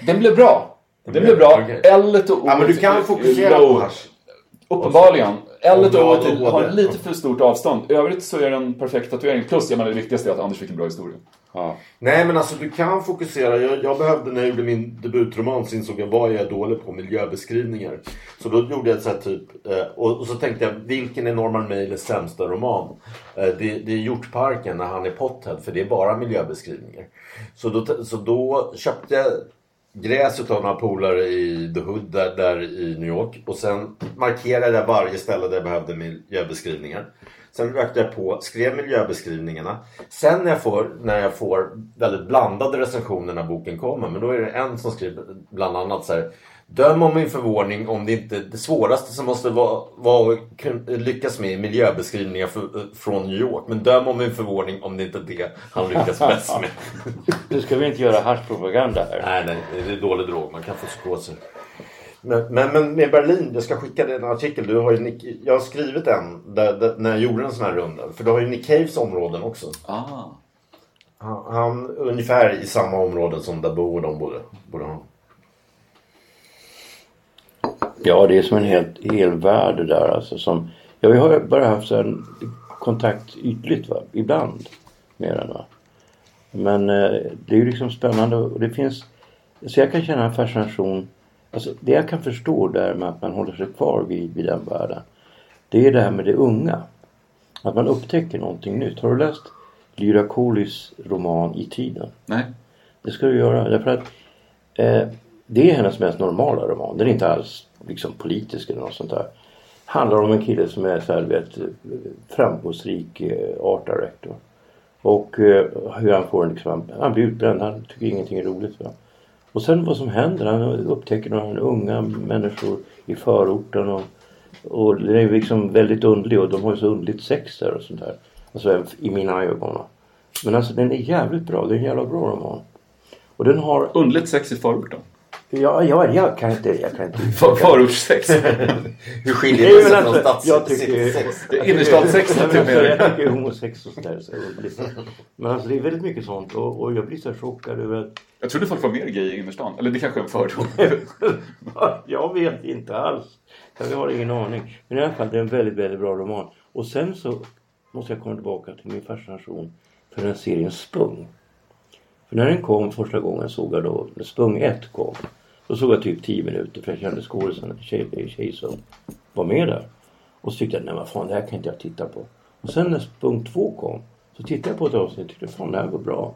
den blev bra. Den blev bra. Okej. L och O. Ja, men du kan fokusera på hasch. Uppenbarligen. L och Och O blad och har lite för stort avstånd. I övrigt så är det en perfekt tatuering. Plus, jag menar, det viktigaste är att Anders fick en bra historia. Ja. Nej men alltså du kan fokusera. Jag, jag behövde när jag gjorde min debutroman så insåg jag vad jag är dålig på miljöbeskrivningar. Så då gjorde jag så här typ eh, och, och så tänkte jag vilken är Norman Mailers sämsta roman? Eh, det, det är Hjortparken när han är pothead för det är bara miljöbeskrivningar. Så då, så då köpte jag gräs utav några polare i The Hood där, där i New York och sen markerade jag varje ställe där jag behövde miljöbeskrivningar. Sen rökte jag på, skrev miljöbeskrivningarna. Sen när jag, får, när jag får väldigt blandade recensioner när boken kommer. Men då är det en som skriver bland annat så här. Döm om min förvåning om det inte det svåraste som måste vara, vara att lyckas med är miljöbeskrivningar för, från New York. Men döm om min förvåning om det inte är det han lyckas bäst med. Nu ska vi inte göra haschpropaganda här. nej, nej, det är dålig drog. Man kan få psykoser. Men, men, men med Berlin, jag ska skicka dig en artikel. Du har ju Nick, jag har skrivit en där, där, när jag gjorde en sån här runda. För du har ju Nick Caves områden också. Ah. Han, han ungefär i samma områden som där Bo och de bodde. bodde han. Ja, det är som en helt hel värld det där alltså. Som, ja, vi har bara haft här kontakt ytligt va, ibland med den va. Men eh, det är ju liksom spännande och det finns... Så jag kan känna en fascination. Alltså det jag kan förstå där med att man håller sig kvar vid, vid den världen. Det är det här med det unga. Att man upptäcker någonting nytt. Har du läst Lyra Kolis roman I tiden? Nej. Det ska du göra. Därför att eh, det är hennes mest normala roman. Den är inte alls liksom politisk eller något sånt där. Handlar om en kille som är så här, vet, framgångsrik eh, art director. Och eh, hur han får en liksom, han, han blir utbränd. Han tycker ingenting är roligt. Va? Och sen vad som händer. Han upptäcker några unga människor i förorten. Och, och det är liksom väldigt underligt och de har ju så underligt sex där och sånt där. Alltså i mina ögon. Men alltså den är jävligt bra. Det är en jävla bra roman. Och den har... Underligt sex i förorten. Ja, ja, jag kan inte... Jag kan inte För, förortssex. Hur skiljer det sig från alltså, stats... jag tycker-. Jag homosex och sådär. Så men alltså det är väldigt mycket sånt och, och jag blir så chockad över att Jag trodde folk var mer gay i innerstan. Eller det kanske är en fördom. jag vet inte alls. Jag har ingen aning. Men i alla fall det är en väldigt, väldigt bra roman. Och sen så måste jag komma tillbaka till min fascination för den serien Spung. För när den kom första gången såg jag då, när Spung 1 kom. Då såg jag typ 10 minuter för jag kände skådisen, en tjej, tjej som var med där. Och så tyckte jag, nej vad fan det här kan inte jag titta på. Och sen när Spung 2 kom så tittade jag på ett avsnitt och tyckte fan det här var bra.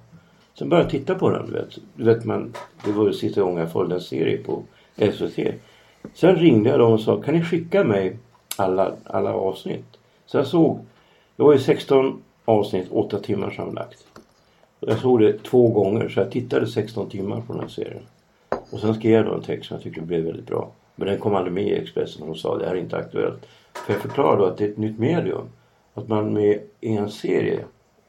Sen började jag titta på den, du vet. Du vet man, det var ju sista gången jag följde en serie på SVT. Sen ringde jag dem och sa, kan ni skicka mig alla, alla avsnitt? Så jag såg, det var ju 16 avsnitt, 8 timmar sammanlagt. Jag såg det två gånger så jag tittade 16 timmar på den här serien. Och sen skrev jag då en text som jag tyckte blev väldigt bra. Men den kom aldrig med i Expressen och de sa det här är inte aktuellt. För jag förklarade då att det är ett nytt medium. Att man med en serie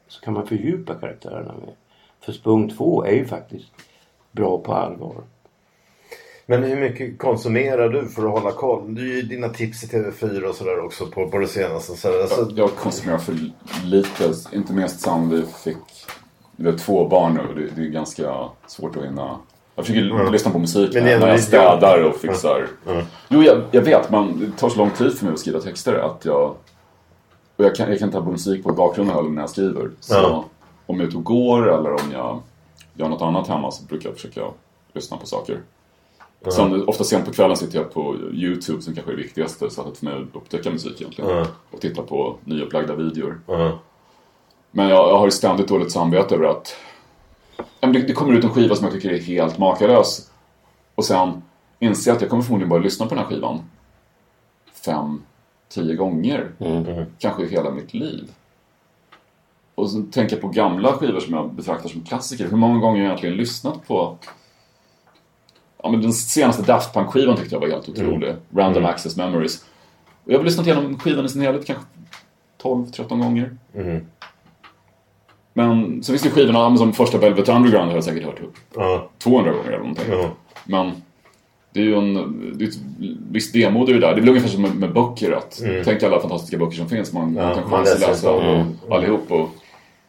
så kan man fördjupa karaktärerna med. För Spung 2 är ju faktiskt bra på allvar. Men hur mycket konsumerar du för att hålla koll? Du är ju dina tips i TV4 och sådär också på, på det senaste. Så, alltså, Jag konsumerar för lite. Inte minst sen vi fick... Vi har två barn och det, det är ganska svårt att hinna... Jag försöker lyssna på musik Men när jag städar och fixar. Jo, jag, jag vet. Men det tar så lång tid för mig att skriva texter att jag... Och jag kan, jag kan ta på musik på bakgrunden när jag skriver. Så Ja. om jag är ute och går eller om jag gör något annat hemma så brukar jag försöka lyssna på saker. Sen, ofta sent på kvällen sitter jag på Youtube som kanske är det viktigaste sättet för mig att upptäcka musik egentligen. Och titta på nyupplagda videor. Men jag, jag har ju ständigt dåligt samvete över att ja, det, det kommer ut en skiva som jag tycker är helt makalös. Och sen inser jag att jag kommer förmodligen bara lyssna på den här skivan fem, tio gånger. Kanske i hela mitt liv. Och så tänker jag på gamla skivor som jag betraktar som klassiker. Hur många gånger har jag egentligen lyssnat på Ja, men den senaste Daft Punk-skivan tyckte jag var helt otrolig. Random Access Memories. Och jag har lyssnat igenom skivan i sin helhet kanske 12-13 gånger. Men så finns det skivorna, ja, men som första Velvet Underground har jag säkert hört upp Ja. 200 gånger eller någonting. Ja. Men det är ju en, det är ett visst demod i det där. Det är väl ungefär som med, med böcker. Att, Tänk alla fantastiska böcker som finns. Man, man kan chansa läsa dem. allihop. Och,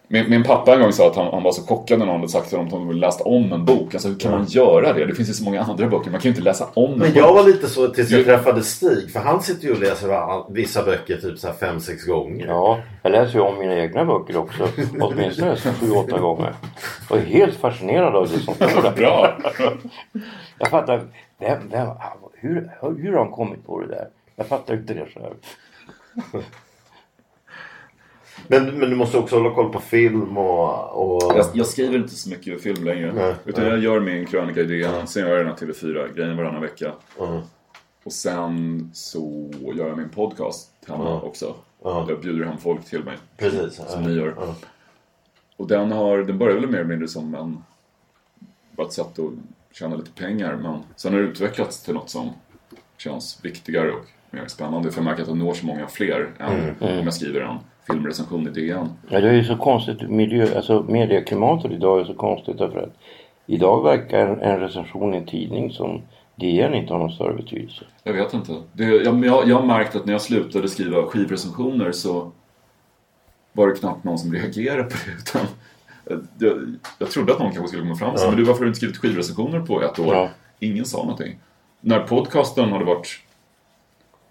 min, min pappa en gång sa att han, han var så chockad när någon hade sagt till honom att ville läsa om en bok. Alltså hur kan man göra det? Det finns ju så många andra böcker. Man kan ju inte läsa om en Men bok. jag var lite så tills jag träffade Stig. För han sitter ju och läser vissa böcker typ så här fem, sex gånger. Ja, jag läser ju om mina egna böcker också. Åtminstone sju, åtta gånger. Och är helt fascinerad av det som står där. Bra! Jag fattar, vem, vem, hur, hur har han kommit på det där? Jag fattar inte det själv. Men, men du måste också hålla koll på film och... och... Jag, jag skriver inte så mycket film längre. Nej, utan jag gör min krönika i DN. Sen gör jag den här TV4-grejen varannan vecka. Och sen så gör jag min podcast hemma också. Jag bjuder hem folk till mig. Precis. Som ni gör. Och den, har, den började väl mer eller mindre som en, bara ett sätt att tjäna lite pengar. Men sen har det utvecklats till något som känns viktigare och mer spännande. För jag märker att jag når så många fler än om jag skriver en filmrecension i DN. Ja, det är ju så konstigt. Miljö, alltså medieklimatet idag är så konstigt därför att idag verkar en, en recension i en tidning som DN inte har någon större betydelse. Jag vet inte. Det, jag, jag, jag har märkt att när jag slutade skriva skivrecensioner så var det knappt någon som reagerade på det. Utan jag, jag trodde att någon kanske skulle komma fram och säga Men du, varför har du inte skrivit skivrecensioner på ett år? Ja. Ingen sa någonting. När podcasten hade varit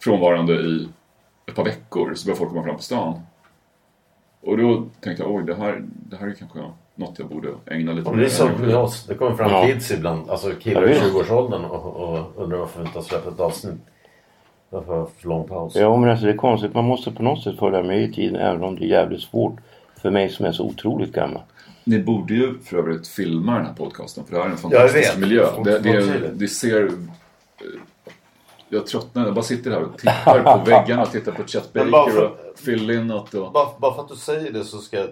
frånvarande i ett par veckor så började folk komma fram på stan. Och då tänkte jag, oj, det här, det här är kanske något jag borde ägna lite Om det är som med oss. Det kommer fram Ja. kids ibland. Alltså killar i vet. 20-årsåldern och, och undrar varför vi inte har släppt ett avsnitt. Varför har för lång paus? Ja men alltså det är konstigt. Man måste på något sätt följa med i tiden även om det är jävligt svårt för mig som är så otroligt gammal. Ni borde ju för övrigt filma den här podcasten för det här är en fantastisk miljö. Det, det, det. det ser... Jag tröttnar, jag bara sitter här och tittar på väggarna, tittar på Chet Baker för- och Phil Lynott och... Bara, bara för att du säger det så ska jag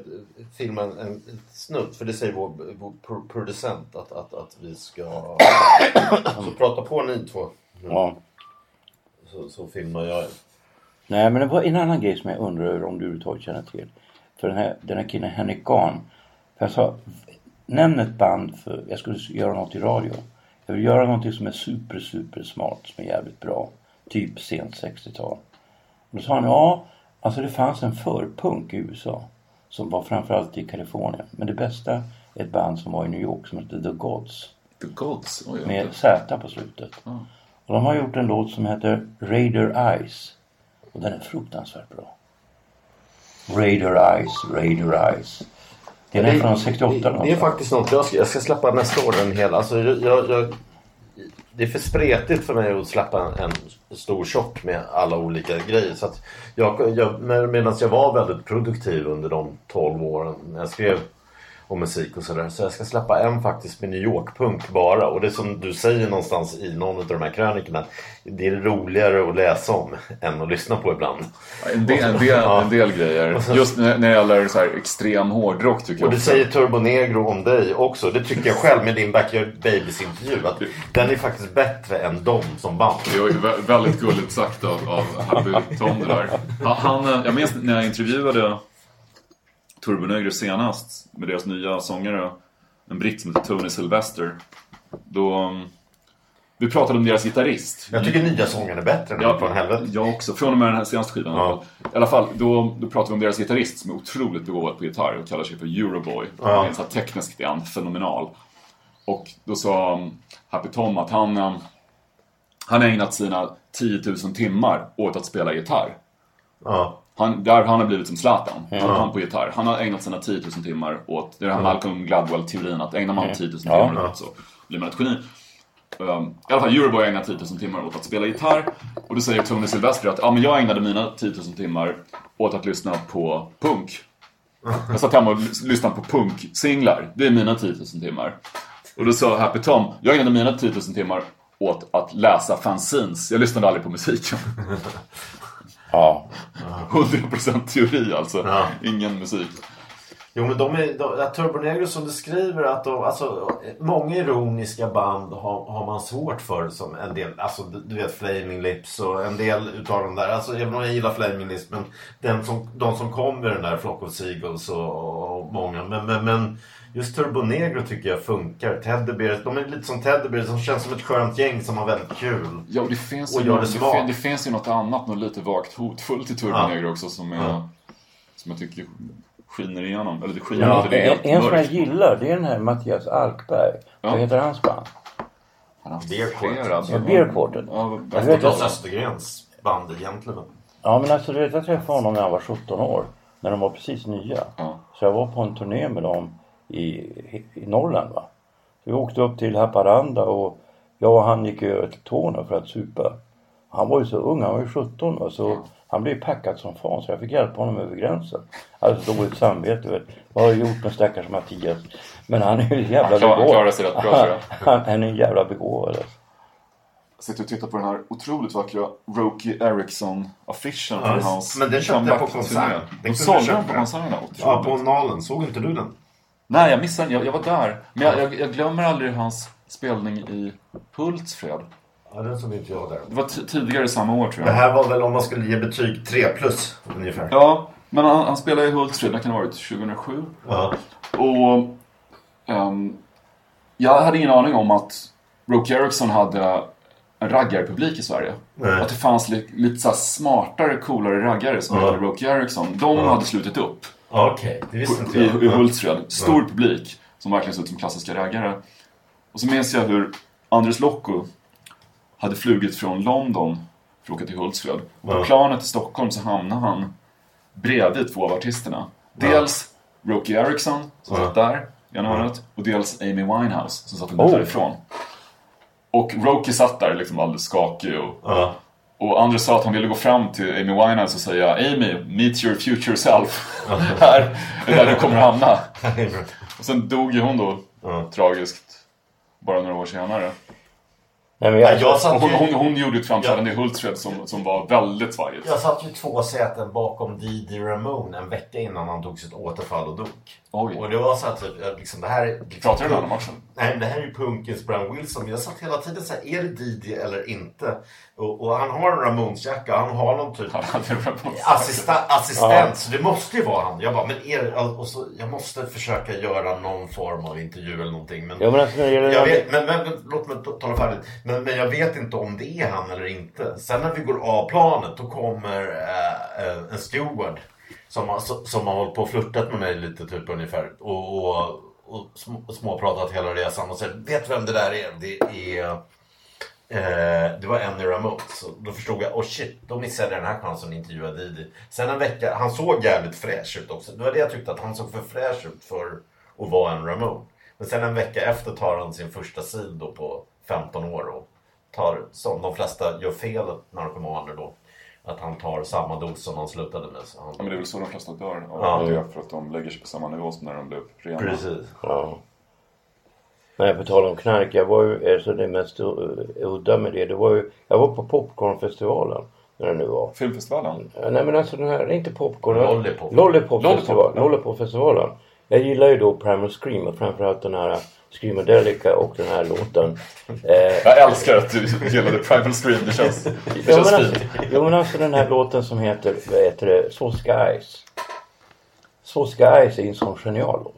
filma en, en snutt. För det säger vår, vår pro- producent att, att, att vi ska... Så prata på ni två. Ja. Så, så filmar jag. Nej men det var en annan grej som jag undrar över om du överhuvudtaget känner till. För den här, den här killen Henrik Garn. För jag sa, nämn ett band för jag skulle göra något i radio. Jag vill göra någonting som är super super smart, som är jävligt bra. Typ sent 60-tal. Och då sa han, ja, alltså det fanns en förpunk i USA. Som var framförallt i Kalifornien. Men det bästa är ett band som var i New York som hette The Gods. The Gods. Oj, Med Z på slutet. Och de har gjort en låt som heter Raider Eyes. Och den är fruktansvärt bra. Raider Eyes, Raider Eyes. Den är från 68 det, det är faktiskt något jag ska, jag ska släppa nästa år den hela. Alltså, jag, jag, det är för spretigt för mig att släppa en, en stor tjock med alla olika grejer. Så jag, jag, medan jag var väldigt produktiv under de 12 åren jag skrev om musik och sådär. Så jag ska släppa en faktiskt med New York-punk bara. Och det är som du säger någonstans i någon av de här krönikorna. Det är roligare att läsa om än att lyssna på ibland. En del, en del, Ja. en del grejer. Och sen- Just när, det gäller så här extrem hårdrock tycker Och jag det också. säger Turbo Negro om dig också. Det tycker jag själv med din Backyard Babies intervju. Att den är faktiskt bättre än dem som band. Det vä- väldigt gulligt sagt av, av Happy Tom det där. Han, han, eh, jag minns när jag intervjuade Turbo Negro senast med deras nya sångare, en britt som heter Tony Sylvester. Då, um, vi pratade om deras gitarrist. Jag tycker nya sången är bättre än Ja, från helvete. jag också. Från och med den här senaste skivan. Ja. I alla fall, då, då pratade vi om deras gitarrist som är otroligt begåvad på gitarr och kallar sig för Euroboy. Ja. Han är så tekniskt är han fenomenal. Och då sa um, Happy Tom att han, um, han har ägnat sina 10 000 timmar åt att spela gitarr. Ja. Han, där han har blivit som Zlatan. Han, han på gitarr. Han har ägnat sina 10 000 timmar åt, det är den här Malcolm Gladwell-teorin att ägnar man 10 000 timmar åt så blir man ett geni. Um, I alla fall, Euroboy ägnar 10 000 timmar åt att spela gitarr. Och då säger Tony Silvestri att ja, men jag ägnade mina 10 000 timmar åt att lyssna på punk. Jag satt hemma och lys- lyssnade på punksinglar. Det är mina 10 000 timmar. Och då sa Happy Tom, jag ägnade mina 10 000 timmar åt att läsa fanzines. Jag lyssnade aldrig på musiken. Ja. 100% teori alltså. Ja. Ingen musik. Jo men de är, de, att Turbo Negro som du skriver att de, alltså, många ironiska band har, har man svårt för som en del, alltså du, vet Flaming Lips och en del utav de där, alltså även om jag gillar Flaming Lips men den som, de som kom med den där Flock of Seagulls och, och många, men, men, men just Turbo Negro tycker jag funkar. Teddy Bears, de är lite som Teddy Bears, de känns som ett skönt gäng som har väldigt kul. Ja, och det finns, Och ju något, det det, finns ju något annat, något lite vagt hotfullt i Turbo Ja. Negro också som, är, Ja. som jag tycker skiner igenom. Eller det skiner Ja, inte, det är En, som jag gillar det är den här Mattias Alkberg. Ja. Vad heter hans band? Han har haft Beer flera, alltså. Ja, Beer Quartet. Ja, Klas Östergrens band egentligen. Ja men alltså du vet jag träffade honom när han var 17 år. När de var precis nya. Ja. Så jag var på en turné med dem i, i Norrland va. Så vi åkte upp till Haparanda och jag och han gick över till Torneå för att supa. Han var ju så ung, han var ju 17 va, så han blev packad som fan så jag fick hjälpa honom över gränsen. Alltså dåligt samvete vet. Vad har jag gjort med stackars Mattias? Men han är ju en jävla Han klar- han begåvad. klarar sig rätt bra, tror jag. Han, han är en jävla begåvad alltså. Jag sitter och tittar på den här otroligt vackra Roky Eriksson-affischen Ja, från hans men den köpte jag på comeback-turné. konsert. Den sålde den på konserterna. Ja, på Nalen. Såg inte du den? Nej, jag missade. Jag, jag var där. Men jag, jag, jag glömmer aldrig hans spelning i Hultsfred. Ja, den såg inte jag där. Det var tidigare samma år tror Det jag. här var väl om man skulle ge betyg 3 plus ungefär. Ja, men han, han spelade i Hultsfred, det kan ha varit 2007. Ja. Och ehm, jag hade ingen aning om att Roke Erickson hade en raggarpublik i Sverige. Nej. Att det fanns li, lite så smartare, coolare raggare som Ja. hette Roke Erickson. De hade slutit upp Okej, det visste inte jag. i Hultsfred. Stor publik som verkligen såg ut som klassiska raggare. Och så minns jag hur Andres Lokko hade flugit från London för att åka till Hultsfred. På Ja. planet till Stockholm så hamnade han bredvid två av artisterna. Dels Roky Erickson som Ja. satt där i ena hörnet och dels Amy Winehouse som satt en bit Oh. därifrån. Och Roky satt där liksom alldeles skakig och, Ja. Och Andrew sa att han ville gå fram till Amy Winehouse och säga Amy, meet your future self. här är där du kommer hamna. Och sen dog ju hon då tragiskt bara några år senare. Nej, men jag, Ja, jag satt hon, ju- hon, hon gjorde ett framträdande i Hultsfred som, som var väldigt svajigt. Jag satt ju två säten bakom Didi Ramone en vecka innan han tog sitt återfall och dog. Oj. Och det var så här typ, jag liksom, det här är... Liksom, Pratar du honom också? Nej, det här är ju punkens Brian Wilson. Jag satt hela tiden så här, är det Didi eller inte? Och, och han har en Ramones-jacka, han har någon typ assista- assistent, så det måste ju vara han. Jag bara, men är det, och så, jag måste försöka göra någon form av intervju eller någonting. Men, Ja, men alltså, jag vet, men, men, låt mig ta- tala färdigt. Men, men jag vet inte om det är han eller inte. Sen när vi går av planet, då kommer eh, en steward som, har- som, har hållit på och flörtat med mig lite typ ungefär. Och, och, och sm- småpratat hela resan och säger, vet du vem det där är? Det är Eh, det var Annie Ramone. Så då förstod jag, oh shit, då missade jag den här chansen att intervjua Didi. Sen en vecka, han såg jävligt fräsch ut också. Det var det jag tyckte, att han såg för fräsch ut för att vara en Ramone. Men sen en vecka efter tar han sin första sid då på 15 år och tar, som de flesta gör felet narkomaner då, att han tar samma dos som han slutade med. Så han... Ja, men det är väl så de flesta dör av Ja. det för att de lägger sig på samma nivå som när de blev rena. Precis. Ja. Nej, på tal om knark. Jag var ju, alltså det mest udda med det, det var ju, jag var på Popcornfestivalen. När det nu var. Filmfestivalen? Ja, Nej men alltså den här, inte Popcorn. Lollipop. Lollipop-festival. Lollipop, ja. Lollipop-festivalen. Jag gillar ju då Primal Scream och framförallt den här Screamadelica och den här låten. Eh, Jag älskar att du gillade Primal Scream. Det känns, det Jo känns men, fint. alltså, jo men alltså den här låten som heter, vad heter det, Ice. Så ska Ice är en sån genial låt.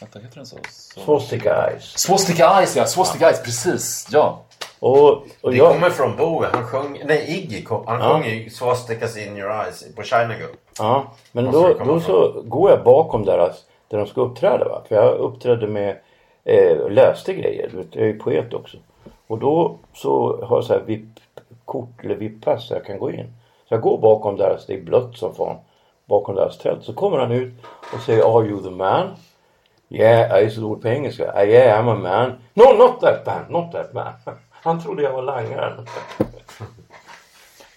Vänta, heter den så? så... Swastika Ice. Swastika Ice, ja. Swastika Ice, precis. Ja. Och, och Det jag, kommer från Bowie. Han sjöng, nej Iggy kom, han Ja. sjöng ju Swastikas in your eyes på China Girl. ja, men då, då så går jag bakom deras, där de ska uppträda va. För jag uppträdde med, eh, läste grejer. Du vet, Jag är ju poet också. Och då så har jag så här VIP-kort eller VIP-pass så jag kan gå in. Så jag går bakom deras, det är blött som fan. Bakom deras tält. Så kommer han ut och säger Are you the man? Yeah, I är så dålig på engelska. Ah, yeah, I'm a man. No, not that man, not that man. Han trodde jag var langaren.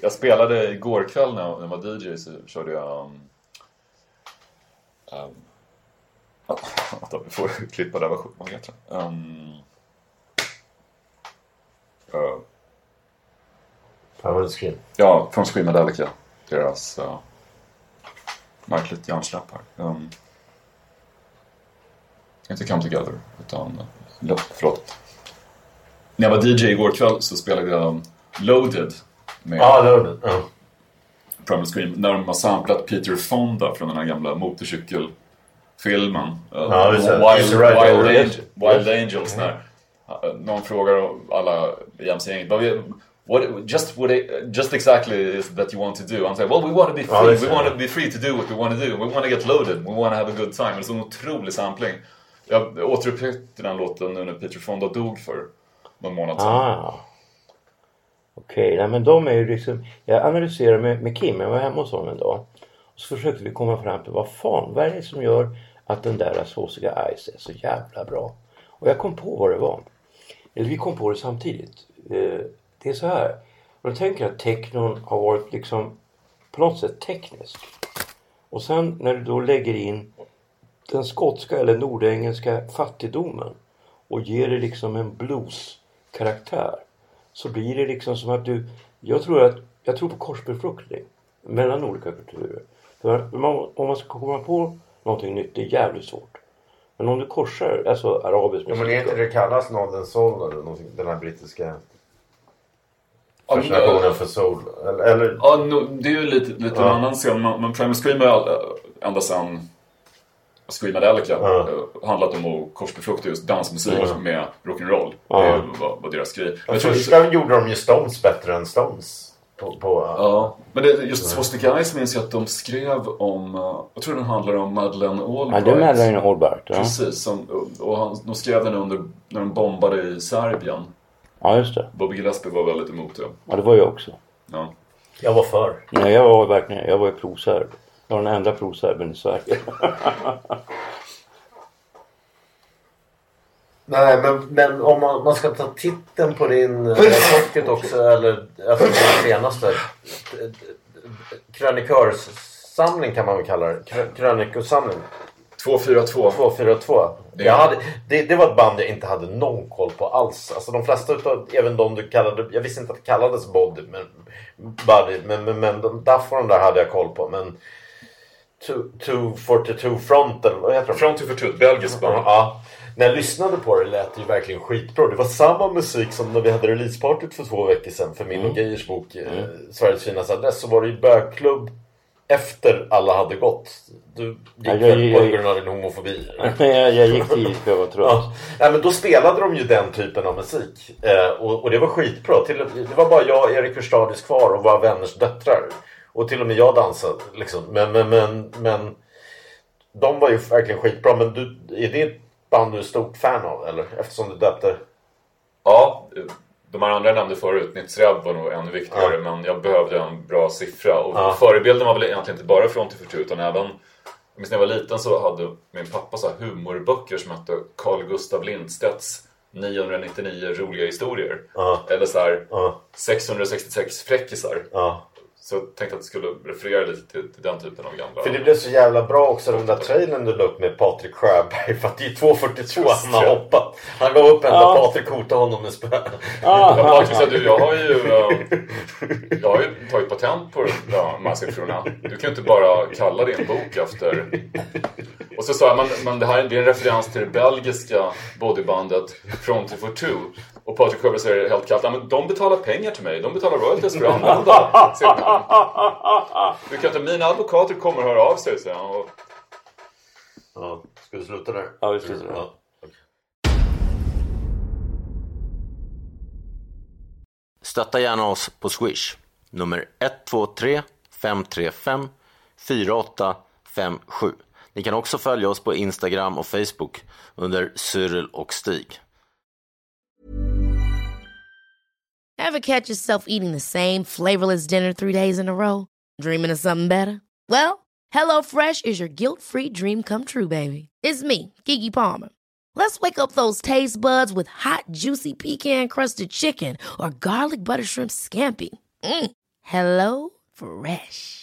Jag spelade igår kväll när jag, när jag var DJ så körde jag... Um, um, vänta, vi får klippa där. Vad heter? Um, uh, Scream. ja, från Screamadelica. Deras uh, märkligt hjärnsläpp här. Um, inte Come Together, utan... Uh, förlåt. När jag var DJ igår kväll så spelade jag Loaded med Ja, Loaded. Ja. Primal Scream när de har samplat Peter Fonda från den här gamla motorcykelfilmen. Uh, Ja. Wild, Easy Rider. Wild. Angel, Wild Angels. När uh, någon frågar alla i MC-gänget "But we- What, just, what it, just exactly is that you want to do? Han säger, well we want to be Ja, free, det we want to be free to do what we want to do, we want to get loaded, we want to have a good time. Det är så en otrolig sampling. Jag återupptäckte den låten nu när Peter Fonda dog för någon månad sedan. Ah. Okej, nej men de är ju liksom... Jag analyserar med, med Kim, jag var hemma hos honom en dag. Och så försökte vi komma fram till vad fan, vad är det som gör att den där såsiga Ice är så jävla bra? Och jag kom på vad det var. Eller vi kom på det samtidigt. Eh, det är så här. Och jag tänker att technon har varit liksom på något sätt teknisk. Och sen när du då lägger in den skotska eller nordengelska fattigdomen och ger det liksom en blueskaraktär så blir det liksom som att du... Jag tror, att, jag tror på korsbefruktning mellan olika kulturer. För man, om man ska komma på någonting nytt, det är jävligt svårt. Men om du korsar, alltså arabisk Ja, musik. men är inte det kallas Northern Soul eller någonting? Den här brittiska Ja, fascinationen för soul? Eller, eller Ja, no, det är ju lite, lite Ja. en annan scen. Men, men Primal Scream har ända sedan Screamadelica Ja. eh, handlat om att korsbefrukta just dansmusik Ja. med rock'n'roll. Ja. Det var, var deras grej. Ja, Jag tror, första gjorde de ju Stones bättre än Stones. På, på, ja, men det, just Swastika Ice minns jag att de skrev om, eh, jag tror den handlar om Madeleine Ja, Albright. det är Madeleine Albright. Ja. Precis, som, och han, de skrev den under, när de bombade i Serbien. ja, just det. Bobby Gillespie var väldigt emot det. Ja, det var jag också. Ja. Jag var för. Nej, jag var verkligen, jag var ju proserb. Ja, den enda proserben i Sverige. Nej, men, men om man, man ska ta titeln på din eh, pocket också eller alltså den senaste eh, krönikörssamling kan man väl kalla det. Krö- Krönikosamling 242. 242. Det- Jag hade, det, det var ett band jag inte hade någon koll på alls. Alltså de flesta utav, även de du kallade, jag visste inte att det kallades Body, men, body, men, men, men de, och de där hade jag koll på. Men 242 Front eller vad heter de? Front 242, belgiskt band. Ja. När jag lyssnade på det lät det ju verkligen skitbra. Det var samma musik som när vi hade releasepartyt för två veckor sedan för min och Geijers bok eh, Sveriges finaste adress. Så var det ju bögklubb efter alla hade gått. Du gick Ja, jag- väl på jag- grund av din homofobi? jag, jag gick tidigt för jag var trött. Ja. men då spelade de ju den typen av musik. Eh, och, och det var skitbra. Till, det var bara jag och Erik Hurstadis kvar och våra vänners döttrar. Och till och med jag dansade. Liksom. Men, men, men, men de var ju verkligen skitbra. Men du, är det band du är stort fan av? Eller? Eftersom du döpte... Ja, de här andra jag nämnde förut, Nitzreb var nog ännu viktigare Ja. men jag behövde en bra siffra. Och Ja. förebilden var väl egentligen inte bara från till utan även jag minns när jag var liten så hade min pappa så här humorböcker som hette Carl Gustav Lindstedts 999 roliga historier. Ja. Eller så här Ja. 666 fräckisar. Ja. Så jag tänkte att det skulle referera lite till, till den typen av gamla... För det blev så jävla bra också den där trailern du la upp med Patrik Sjöberg. För att det är 2.42 han har hoppat. Han gav upp ända Ja. Patrik hotade honom med spö. Ah. Ja, sa du, jag har ju, eh, jag har ju tagit patent på ja, de här siffrorna. Du kan ju inte bara kalla din bok efter... Och så sa jag, men, men det här det är en referens till det belgiska bodybandet Front for Two. Och Patrik Sjöberg säger helt kallt, men de betalar pengar till mig. De betalar royalties för att använda sitt namn. Du kan inte, mina advokater kommer att höra av sig, säger han. Och, Ja, ska vi sluta där? Ja, vi slutar där. Ja. Stötta gärna oss på Swish. Nummer 123 535 4857. Ni kan också följa oss på Instagram och Facebook under Cyril och Stig. Ever catch yourself eating the same flavorless dinner three days in a row? Dreaming of something better? Well, hello fresh is your guilt-free dream come true, baby. It's me, Kiki Palmer. Let's wake up those taste buds with hot, juicy pecan-crusted chicken or garlic butter shrimp scampi. Mm. Hello Fresh.